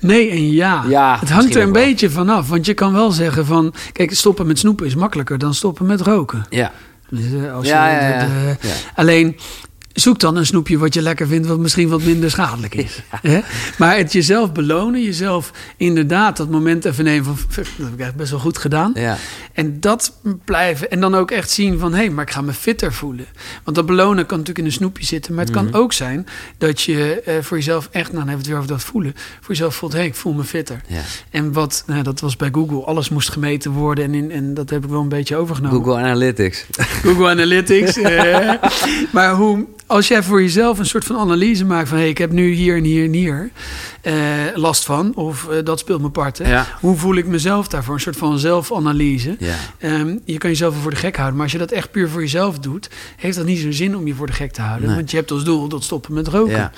Nee en ja. Ja, het hangt er een beetje vanaf. Want je kan wel zeggen van... Kijk, stoppen met snoepen is makkelijker dan stoppen met roken. Ja, Dus, eh, als je ja, ja. de- de- Ja. Alleen, zoek dan een snoepje wat je lekker vindt... wat misschien wat minder schadelijk is. Hè? Maar het jezelf belonen, jezelf inderdaad dat moment even nemen van... "Fuck, dat heb ik echt best wel goed gedaan. ja. En dat blijven. En dan ook echt zien van... hé, hey, maar ik ga me fitter voelen. Want dat belonen kan natuurlijk in een snoepje zitten. Maar het Mhm. kan ook zijn dat je eh, voor jezelf echt... nou, dan hebben we het weer over dat voelen. Voor jezelf voelt, hé, hey, ik voel me fitter. ja. En wat, nou, dat was bij Google. Alles moest gemeten worden. En, in, en dat heb ik wel een beetje overgenomen. Google Analytics. Google Analytics. eh. maar hoe, als jij voor jezelf een soort van analyse maakt van... hé, hey, ik heb nu hier en hier en hier eh, last van. Of eh, dat speelt me parten. Ja. Hoe voel ik mezelf daarvoor? Een soort van zelfanalyse. Ja. Ehm, je kan jezelf voor de gek houden. Maar als je dat echt puur voor jezelf doet... heeft dat niet zo'n zin om je voor de gek te houden. Nee. Want je hebt als doel dat stoppen met roken. Ja.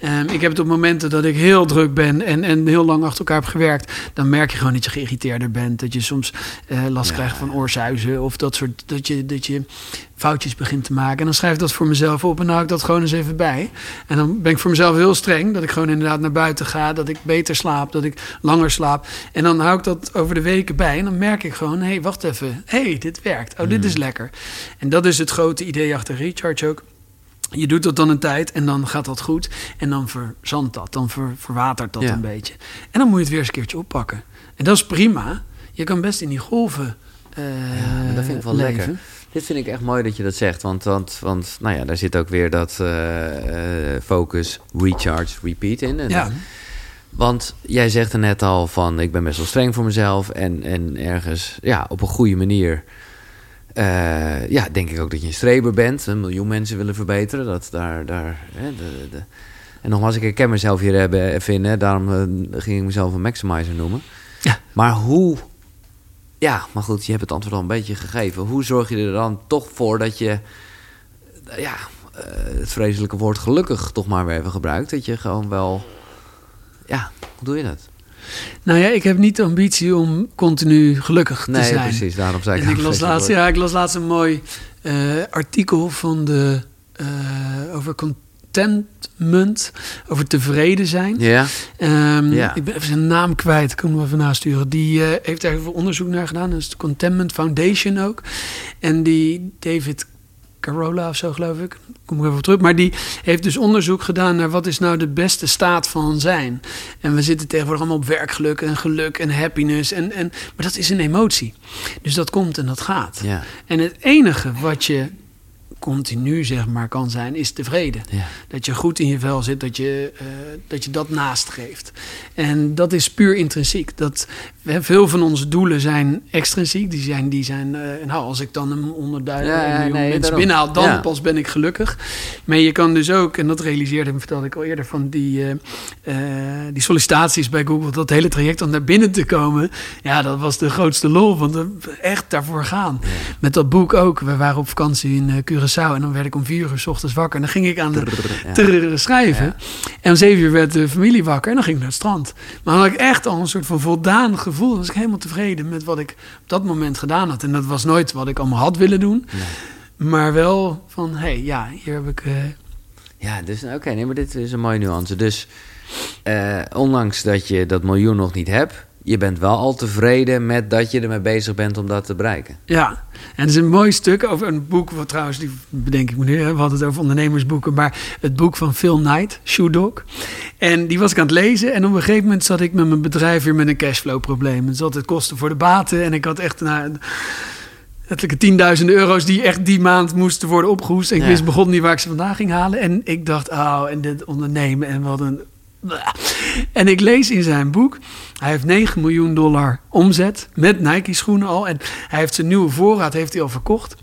Ehm, ik heb het op momenten dat ik heel druk ben en, en heel lang achter elkaar heb gewerkt. Dan merk je gewoon dat je geïrriteerder bent. Dat je soms eh, last krijgt van oorzuizen. Of dat soort, dat je, dat je foutjes begint te maken. En dan schrijf ik dat voor mezelf op dan hou ik dat gewoon eens even bij. En dan ben ik voor mezelf heel streng. Dat ik gewoon inderdaad naar buiten ga. Dat ik beter slaap. Dat ik langer slaap. En dan hou ik dat over de weken bij. En dan merk ik gewoon, hé, hey, wacht even. Hé, hey, dit werkt. Oh, dit is lekker. En dat is het grote idee achter Recharge ook. Je doet dat dan een tijd en dan gaat dat goed. En dan verzandt dat, dan ver, verwatert dat Ja. een beetje. En dan moet je het weer eens een keertje oppakken. En dat is prima. Je kan best in die golven eh Ja, dat vind ik wel leven. lekker. Dit vind ik echt mooi dat je dat zegt. Want, want, want nou ja, daar zit ook weer dat eh, eh, focus, recharge, repeat in. En, Ja, Want jij zegt er net al van, ik ben best wel streng voor mezelf. En, en ergens, ja, op een goede manier... eh, ja, denk ik ook dat je een streber bent. Een miljoen mensen willen verbeteren. Dat daar, daar, hè, de, de. En nogmaals, ik herken mezelf hier hebben, even in. Hè, daarom eh, ging ik mezelf een maximizer noemen. Ja. Maar hoe... Ja, maar goed, je hebt het antwoord al een beetje gegeven. Hoe zorg je er dan toch voor dat je... eh, Ja, eh, het vreselijke woord gelukkig toch maar weer even gebruikt. Dat je gewoon wel... Ja, hoe doe je dat? nou ja, ik heb niet de ambitie om continu gelukkig te Nee, zijn. precies. Daarom zei ik En ik las, laatst, ja, ik las laatst een mooi eh, artikel van de, eh, over contentment, over tevreden zijn. Ja, Ehm, Ja. Ik ben even zijn naam kwijt, ik kan hem even nasturen. Die eh, heeft daar heel veel onderzoek naar gedaan. Dat is de Contentment Foundation ook. En die David Carola of zo geloof ik, kom ik even op terug. Maar die heeft dus onderzoek gedaan naar wat is nou de beste staat van zijn. En we zitten tegenwoordig allemaal op werkgeluk en geluk en happiness. En, en, maar dat is een emotie. Dus dat komt en dat gaat. ja, En het enige wat je continu zeg maar kan zijn, is tevreden. ja. Dat je goed in je vel zit, dat je, eh, dat je dat nastreeft. En dat is puur intrinsiek. Dat, veel van onze doelen zijn extrinsiek. Die zijn, die zijn nou, als ik dan een honderdduizend Ja, miljoen nee, mensen binnenhaal, dan Ja. pas ben ik gelukkig. Maar je kan dus ook, en dat realiseerde ik, vertelde ik al eerder, van die, eh, eh, die sollicitaties bij Google, dat hele traject om naar binnen te komen. Ja, dat was de grootste lol, want we echt daarvoor gaan. Met dat boek ook. We waren op vakantie in Curaçao en dan werd ik om vier uur s ochtends wakker. En dan ging ik aan de trrr schrijven. En om zeven uur werd de familie wakker en dan ging ik naar het strand. Maar dan had ik echt al een soort van voldaan gevoel. Dan was ik helemaal tevreden met wat ik op dat moment gedaan had. En dat was nooit wat ik allemaal had willen doen. Maar wel van, hé, hey, ja, hier heb ik... eh, Ja, dus oké, nee, maar dit is een mooie nuance. Dus eh, ondanks dat je dat miljoen nog niet hebt, je bent wel al tevreden met dat je ermee bezig bent om dat te bereiken. Ja, en het is een mooi stuk over een boek, wat trouwens, die bedenk ik me nu, hè, we hadden het over ondernemersboeken, maar het boek van Phil Knight, Shoe Dog. En die was ik aan het lezen en op een gegeven moment zat ik met mijn bedrijf weer met een cashflow probleem. Het zat het kosten voor de baten en ik had echt nou, letterlijk tienduizenden euro's die echt die maand moesten worden opgehoest. En ik Ja. wist begon niet waar ik ze vandaan ging halen. En ik dacht, oh, en dit ondernemen en wat een... En ik lees in zijn boek, hij heeft 9 miljoen dollar omzet met Nike schoenen al. En hij heeft zijn nieuwe voorraad heeft hij al verkocht.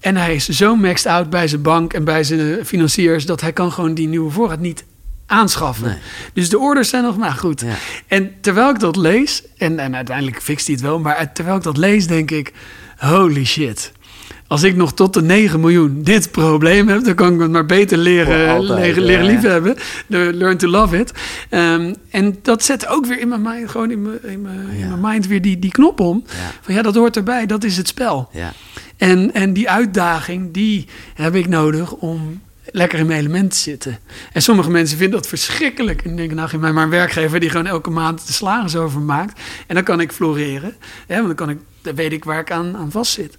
En hij is zo maxed out bij zijn bank en bij zijn financiers... dat hij kan gewoon die nieuwe voorraad niet aanschaffen. Nee. Dus de orders zijn nog, nou goed. Ja. En terwijl ik dat lees, en, en uiteindelijk fixt hij het wel... maar terwijl ik dat lees, denk ik, holy shit. Als ik nog tot de 9 miljoen dit probleem heb, dan kan ik het maar beter leren, altijd, leren, leren ja. liefhebben. Learn to love it. Ehm, en dat zet ook weer in mijn mind, gewoon in mijn, in mijn, in Ja. mijn mind weer die, die knop om. Ja. Van ja, dat hoort erbij, dat is het spel. Ja. En, en die uitdaging, die heb ik nodig om lekker in mijn element te zitten. En sommige mensen vinden dat verschrikkelijk. En denken, nou, geef mij maar een werkgever die gewoon elke maand de salaris over maakt. En dan kan ik floreren. Hè, want dan, kan ik, dan weet ik waar ik aan, aan vast zit.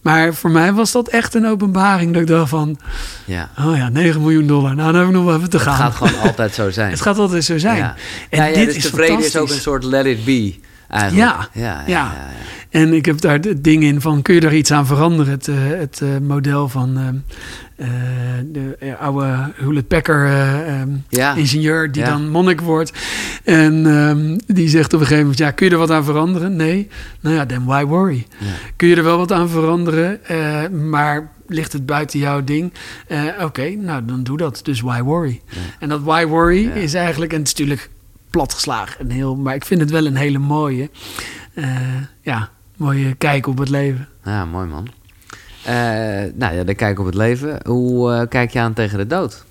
Maar voor mij was dat echt een openbaring. Dat ik dacht van, ja. oh ja, 9 miljoen dollar. Nou, dan heb ik nog wel even te Het gaan. gaat gewoon altijd zo zijn. Het gaat altijd zo zijn. Ja. En ja, dit dus is tevreden is ook een soort let it be. Eigenlijk. Ja, ja. En ik heb daar het ding in van, kun je daar iets aan veranderen? Het, eh, het eh, model van eh, de eh, oude Hewlett Packard eh, ehm, Ja. ingenieur die Ja. dan monnik wordt. En ehm, die zegt op een gegeven moment, ja, kun je er wat aan veranderen? Nee. Nou ja, then why worry? Ja. Kun je er wel wat aan veranderen, eh, maar ligt het buiten jouw ding? Eh, Oké, nou dan doe dat. Dus why worry? En dat why worry Ja. is eigenlijk, en het is natuurlijk platgeslagen, een heel, maar ik vind het wel een hele mooie, eh, ja, mooie kijk op het leven. Ja, mooi man. Eh, nou ja, dan kijk op het leven. Hoe eh, kijk je aan tegen de dood?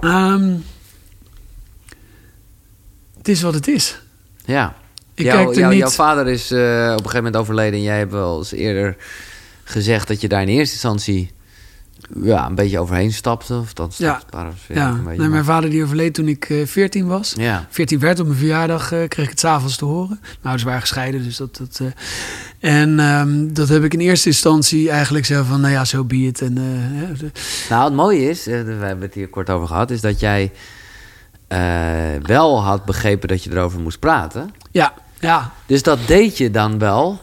Ehm, het is wat het is. Ja. Ik Jouw- kijk er niet. Jouw vader is eh, op een gegeven moment overleden en jij hebt wel eens eerder gezegd dat je daar in eerste instantie ja, een beetje overheen stapte. Of dat Ja. Ja, een beetje, nee, maar- mijn vader die overleed toen ik eh 14 was. Ja, 14 werd op mijn verjaardag, eh, kreeg ik het s'avonds te horen. Mijn ouders waren gescheiden, dus dat... dat eh, en ehm, dat heb ik in eerste instantie eigenlijk zo van, nou ja, zo be it. En, de- Nou, het mooie is, we hebben het hier kort over gehad, is dat jij wel had begrepen dat je erover moest praten. ja, ja, Dus dat deed je dan wel,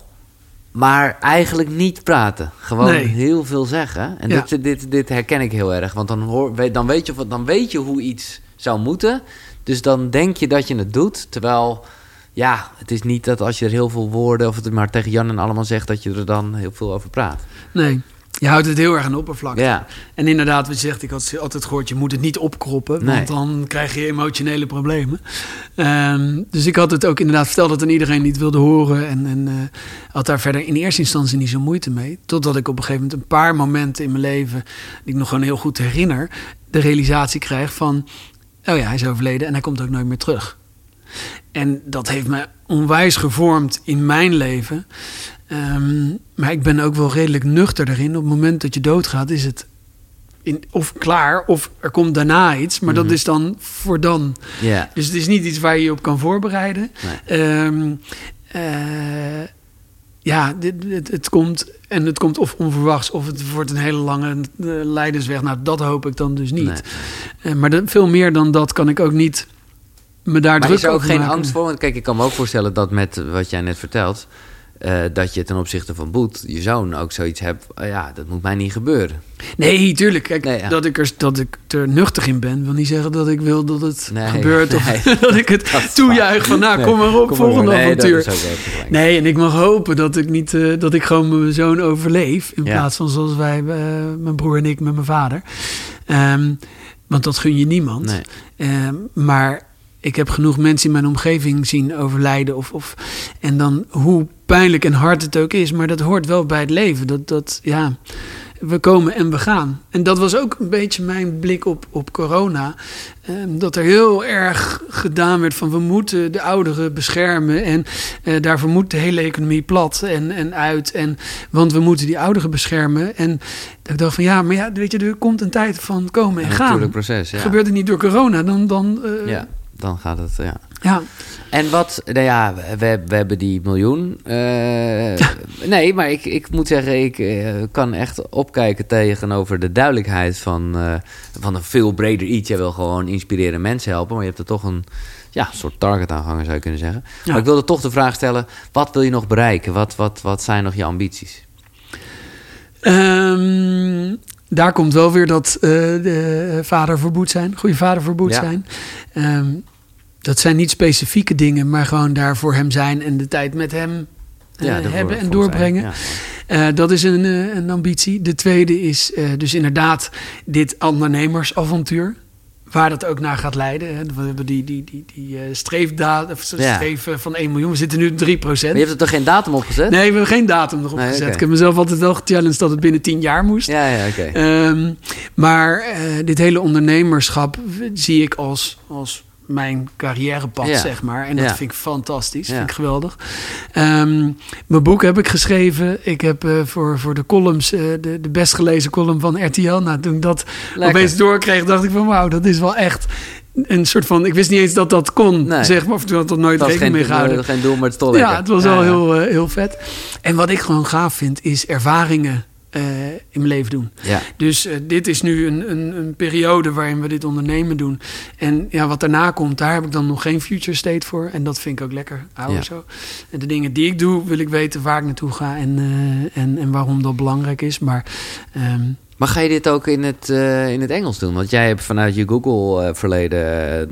maar eigenlijk niet praten. Gewoon Nee. heel veel zeggen. En Ja. dit, dit, dit herken ik heel erg, want dan, hoor, dan, weet je, of- dan weet je hoe iets zou moeten. Dus dan denk je dat je het doet, terwijl... Ja, het is niet dat als je er heel veel woorden of het maar tegen Jan en allemaal zegt dat je er dan heel veel over praat. nee. Je houdt het heel erg aan de oppervlakte. Ja, En inderdaad, wat je zegt, ik had altijd gehoord, je moet het niet opkroppen, Nee. want dan krijg je emotionele problemen. Ehm, dus ik had het ook inderdaad verteld dat aan iedereen niet wilde horen en, en eh, had daar verder in eerste instantie niet zo moeite mee. Totdat ik op een gegeven moment een paar momenten in mijn leven, die ik nog gewoon heel goed herinner, de realisatie krijg van, oh ja, hij is overleden en hij komt ook nooit meer terug. En dat heeft me onwijs gevormd in mijn leven. Ehm, maar ik ben ook wel redelijk nuchter erin. Op het moment dat je doodgaat, is het in, of klaar, of er komt daarna iets. Maar Mhm. dat is dan voor dan. ja. Dus het is niet iets waar je je op kan voorbereiden. Nee. Ehm, eh, ja, dit, het komt en het komt of onverwachts of het wordt een hele lange eh, leidersweg. Nou, dat hoop ik dan dus niet. Nee. Eh, maar de- veel meer dan dat kan ik ook niet me daar Maar druk is er ook geen maken. angst voor? Want kijk, ik kan me ook voorstellen dat met wat jij net vertelt... eh, dat je ten opzichte van Boet, je zoon, ook zoiets hebt... eh, ja, dat moet mij niet gebeuren. Nee, tuurlijk. Kijk, Nee, ja. dat, ik er, dat ik er nuchter in ben, wil niet zeggen dat ik wil dat het Nee, gebeurt. Of dat ik het Dat toejuich van, nou, kom maar op, kom volgende nee, avontuur. Nee, en ik mag hopen dat ik, niet, eh, dat ik gewoon mijn zoon overleef. In Ja. plaats van zoals wij, eh, mijn broer en ik met mijn vader. Ehm, want dat gun je niemand. Ehm, maar ik heb genoeg mensen in mijn omgeving zien overlijden. Of, of, en dan hoe pijnlijk en hard het ook is. Maar dat hoort wel bij het leven. Dat, dat, ja, we komen en we gaan. En dat was ook een beetje mijn blik op, op corona. Ehm, dat er heel erg gedaan werd van we moeten de ouderen beschermen. En eh, daarvoor moet de hele economie plat en, en uit. En, want we moeten die ouderen beschermen. En ik dacht van ja, maar ja, weet je, er komt een tijd van komen en gaan. natuurlijk proces, ja. Gebeurt het niet door corona, dan... dan eh, Ja, dan gaat het, ja. ja. En wat, nou ja, we, we hebben die miljoen. eh, nee, maar ik, ik moet zeggen, ik eh, kan echt opkijken tegenover de duidelijkheid van, eh, van een veel breder iets. Jij wil gewoon inspireren mensen helpen, maar je hebt er toch een ja, soort target aan hangen, zou je kunnen zeggen. Ja. Maar ik wilde toch de vraag stellen, wat wil je nog bereiken? Wat, wat, wat zijn nog je ambities? Ehm, daar komt wel weer dat eh, de vader verboed zijn, goede vader verboed Ja. zijn. Ehm, dat zijn niet specifieke dingen, maar gewoon daar voor hem zijn en de tijd met hem eh, hebben en doorbrengen. Eh, dat is een, een ambitie. De tweede is dus inderdaad dit ondernemersavontuur. Waar dat ook naar gaat leiden. Hè. We hebben die, die, die, die eh, streefdaad, of Ja. streef eh, van 1 miljoen. We zitten nu op 3 Maar je hebt er toch geen datum op gezet? Nee, we hebben geen datum erop Nee, gezet. Ik heb mezelf altijd wel gechallenged dat het binnen 10 jaar moest. Ja, ja, oké. Ehm, maar eh, dit hele ondernemerschap zie ik als, als mijn carrièrepad, Ja. zeg maar. En dat Ja. vind ik fantastisch, Ja. vind ik geweldig. Ehm, mijn boek heb ik geschreven. Ik heb eh, voor, voor de columns, eh, de, de best gelezen column van RTL. Nou, toen ik dat Lekker. opeens doorkreeg, dacht ik van wauw, dat is wel echt een soort van... Ik wist niet eens dat dat kon, Nee. zeg maar. Of toen had dat nooit Dat rekening geen, mee gehouden. geen doel, maar het is toch lekker. Ja, het was wel heel, eh, heel vet. En wat ik gewoon gaaf vind, is ervaringen eh, in mijn leven doen. Ja. Dus eh, dit is nu een, een, een periode waarin we dit ondernemen doen. En ja, wat daarna komt, daar heb ik dan nog geen future state voor. En dat vind ik ook lekker houden Ja. zo. En de dingen die ik doe, wil ik weten waar ik naartoe ga en, eh, en, en waarom dat belangrijk is. Maar ehm, Maar ga je dit ook in het, in het Engels doen? Want jij hebt vanuit je Google-verleden,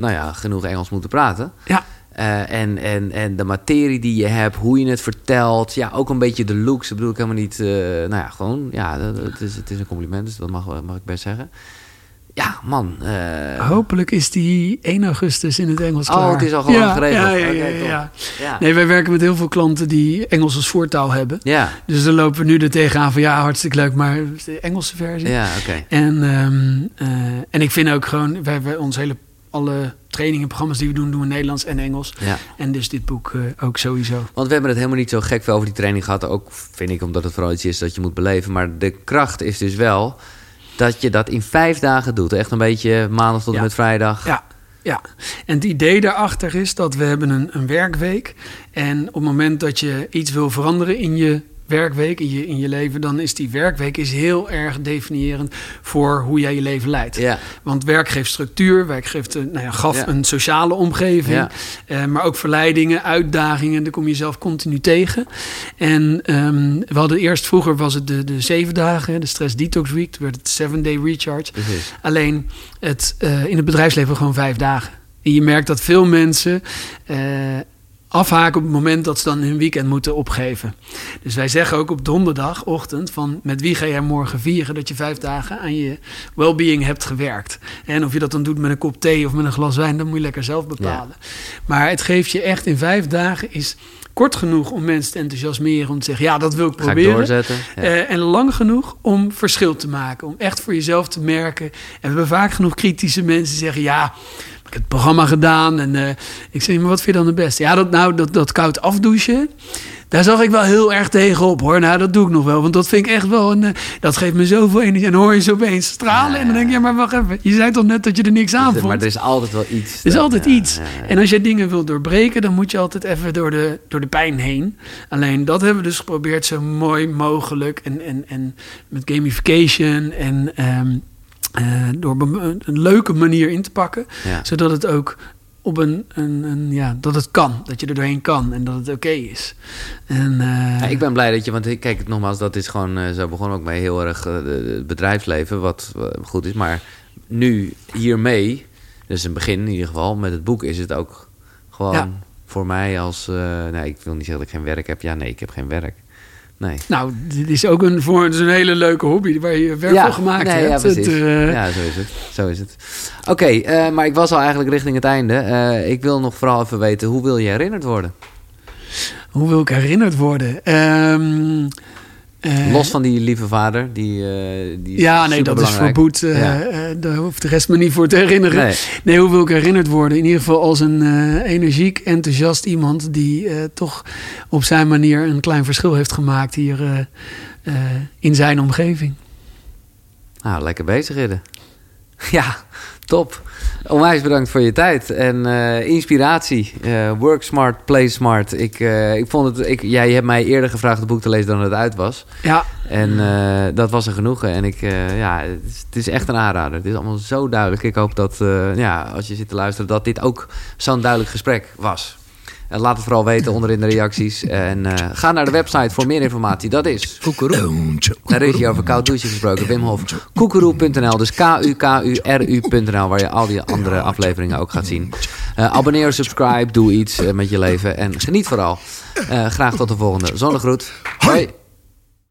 nou ja, genoeg Engels moeten praten. ja, Eh, en, en, en de materie die je hebt, hoe je het vertelt. Ja, ook een beetje de looks. Dat bedoel ik helemaal niet. eh, nou ja, gewoon. Ja, dat- het is, het is een compliment, dus dat mag, wel- mag ik best zeggen. Ja, man. eh, hopelijk is die 1 augustus in het Engels Oh, klaar. het is al gewoon ja, geregeld. Ja. Nee, wij werken met heel veel klanten die Engels als voertaal hebben. Ja, Dus dan lopen we nu er tegenaan van ja, hartstikke leuk, maar de Engelse versie. ja oké. En, ehm, eh, en ik vind ook gewoon, wij hebben ons hele, alle trainingen en programma's die we doen, doen we Nederlands en Engels. Ja. En dus dit boek eh, ook sowieso. Want we hebben het helemaal niet zo gek veel over die training gehad. Ook vind ik omdat het vooral iets is dat je moet beleven. Maar de kracht is dus wel dat je dat in vijf dagen doet. Echt een beetje maandag tot en Ja. met vrijdag. Ja, ja. En het idee daarachter is dat we hebben een, een werkweek. En op het moment dat je iets wil veranderen in je werkweek, in je, in je leven, dan is die werkweek is heel erg definiërend voor hoe jij je leven leidt. Ja. Want werk geeft structuur, werk geeft, een- nou ja, gaf Ja. een sociale omgeving, eh, maar ook verleidingen, uitdagingen, daar kom je zelf continu tegen. En ehm, we hadden eerst, vroeger was het de, de zeven dagen, de Stress Detox Week, toen werd het seven day recharge. Precies. Alleen het, eh, in het bedrijfsleven gewoon vijf dagen. En je merkt dat veel mensen eh, afhaken op het moment dat ze dan hun weekend moeten opgeven. Dus wij zeggen ook op donderdagochtend van met wie ga jij morgen vieren dat je vijf dagen aan je well-being hebt gewerkt. En of je dat dan doet met een kop thee of met een glas wijn, dat moet je lekker zelf bepalen. Maar het geeft je echt in vijf dagen is kort genoeg om mensen te enthousiasmeren om te zeggen ja dat wil ik proberen. doorzetten. Ja. Eh, en lang genoeg om verschil te maken. Om echt voor jezelf te merken. En we hebben vaak genoeg kritische mensen die zeggen: Ja, ik het programma gedaan. En eh, ik zeg: Maar wat vind je dan het beste? Ja, dat, nou, dat, dat koud afdouchen. Daar zag ik wel heel erg tegenop hoor. Nou, dat doe ik nog wel. Want dat vind ik echt wel. Een, eh, dat geeft me zoveel energie. En dan hoor je ze opeens stralen. En dan denk je: Ja, maar wacht even. Je zei toch net dat je er niks aan vond? maar er is altijd wel iets. Er is altijd Ja, iets. En als je dingen wilt doorbreken, dan moet je altijd even door de, door de pijn heen. Alleen dat hebben we dus geprobeerd zo mooi mogelijk. En, en, en met gamification en ehm, eh, door een leuke manier in te pakken. Ja. Zodat het ook op een, een, een ja, dat het kan. Dat je er doorheen kan en dat het oké is. En, eh, Ja, ik ben blij dat je, want ik- kijk, nogmaals, dat is gewoon, eh, zo begon ook mee heel erg het bedrijfsleven, wat goed is. Maar nu hiermee, dus een begin in ieder geval, met het boek is het ook gewoon Ja. voor mij als, nee, ik wil niet zeggen dat ik geen werk heb. Ja, nee, ik heb geen werk. Nee. Nou, dit is ook een, voor, is een hele leuke hobby waar je werk van gemaakt nee, hebt. Ja, precies. Het, eh, ja, zo is het. Zo is het. Oké, eh, maar ik was al eigenlijk richting het einde. Eh, ik wil nog vooral even weten, hoe wil je herinnerd worden? Hoe wil ik herinnerd worden? Ehm, eh, Los van die lieve vader, die, eh die Ja, nee, dat is superbelangrijk. voor Boet. eh, Ja. daar hoeft de rest me niet voor te herinneren. Nee. Nee, hoe wil ik herinnerd worden? In ieder geval als een energiek, enthousiast iemand... die toch op zijn manier een klein verschil heeft gemaakt hier in zijn omgeving. Nou, lekker bezig, Ridder. Ja, top. Onwijs bedankt voor je tijd en eh, inspiratie. Eh, work smart, play smart. Ik, eh, ik vond het, ik, ja, je hebt mij eerder gevraagd het boek te lezen dan het uit was. Ja, En dat was een genoegen. En ik, ja, het is, het is echt een aanrader. Het is allemaal zo duidelijk. Ik hoop dat, ja, als je zit te luisteren, dat dit ook zo'n duidelijk gesprek was. En laat het vooral weten onder in de reacties. En eh, ga naar de website voor meer informatie. Dat is Koekeroe. Daar is je over koud douchen gesproken. Wim Hof. Koekeroe.nl. Dus K-U-K-U-R-U.nl. Waar je al die andere afleveringen ook gaat zien. Eh, abonneer, subscribe, doe iets eh, met je leven. En geniet vooral. Graag tot de volgende. Zonnegroet. Hoi.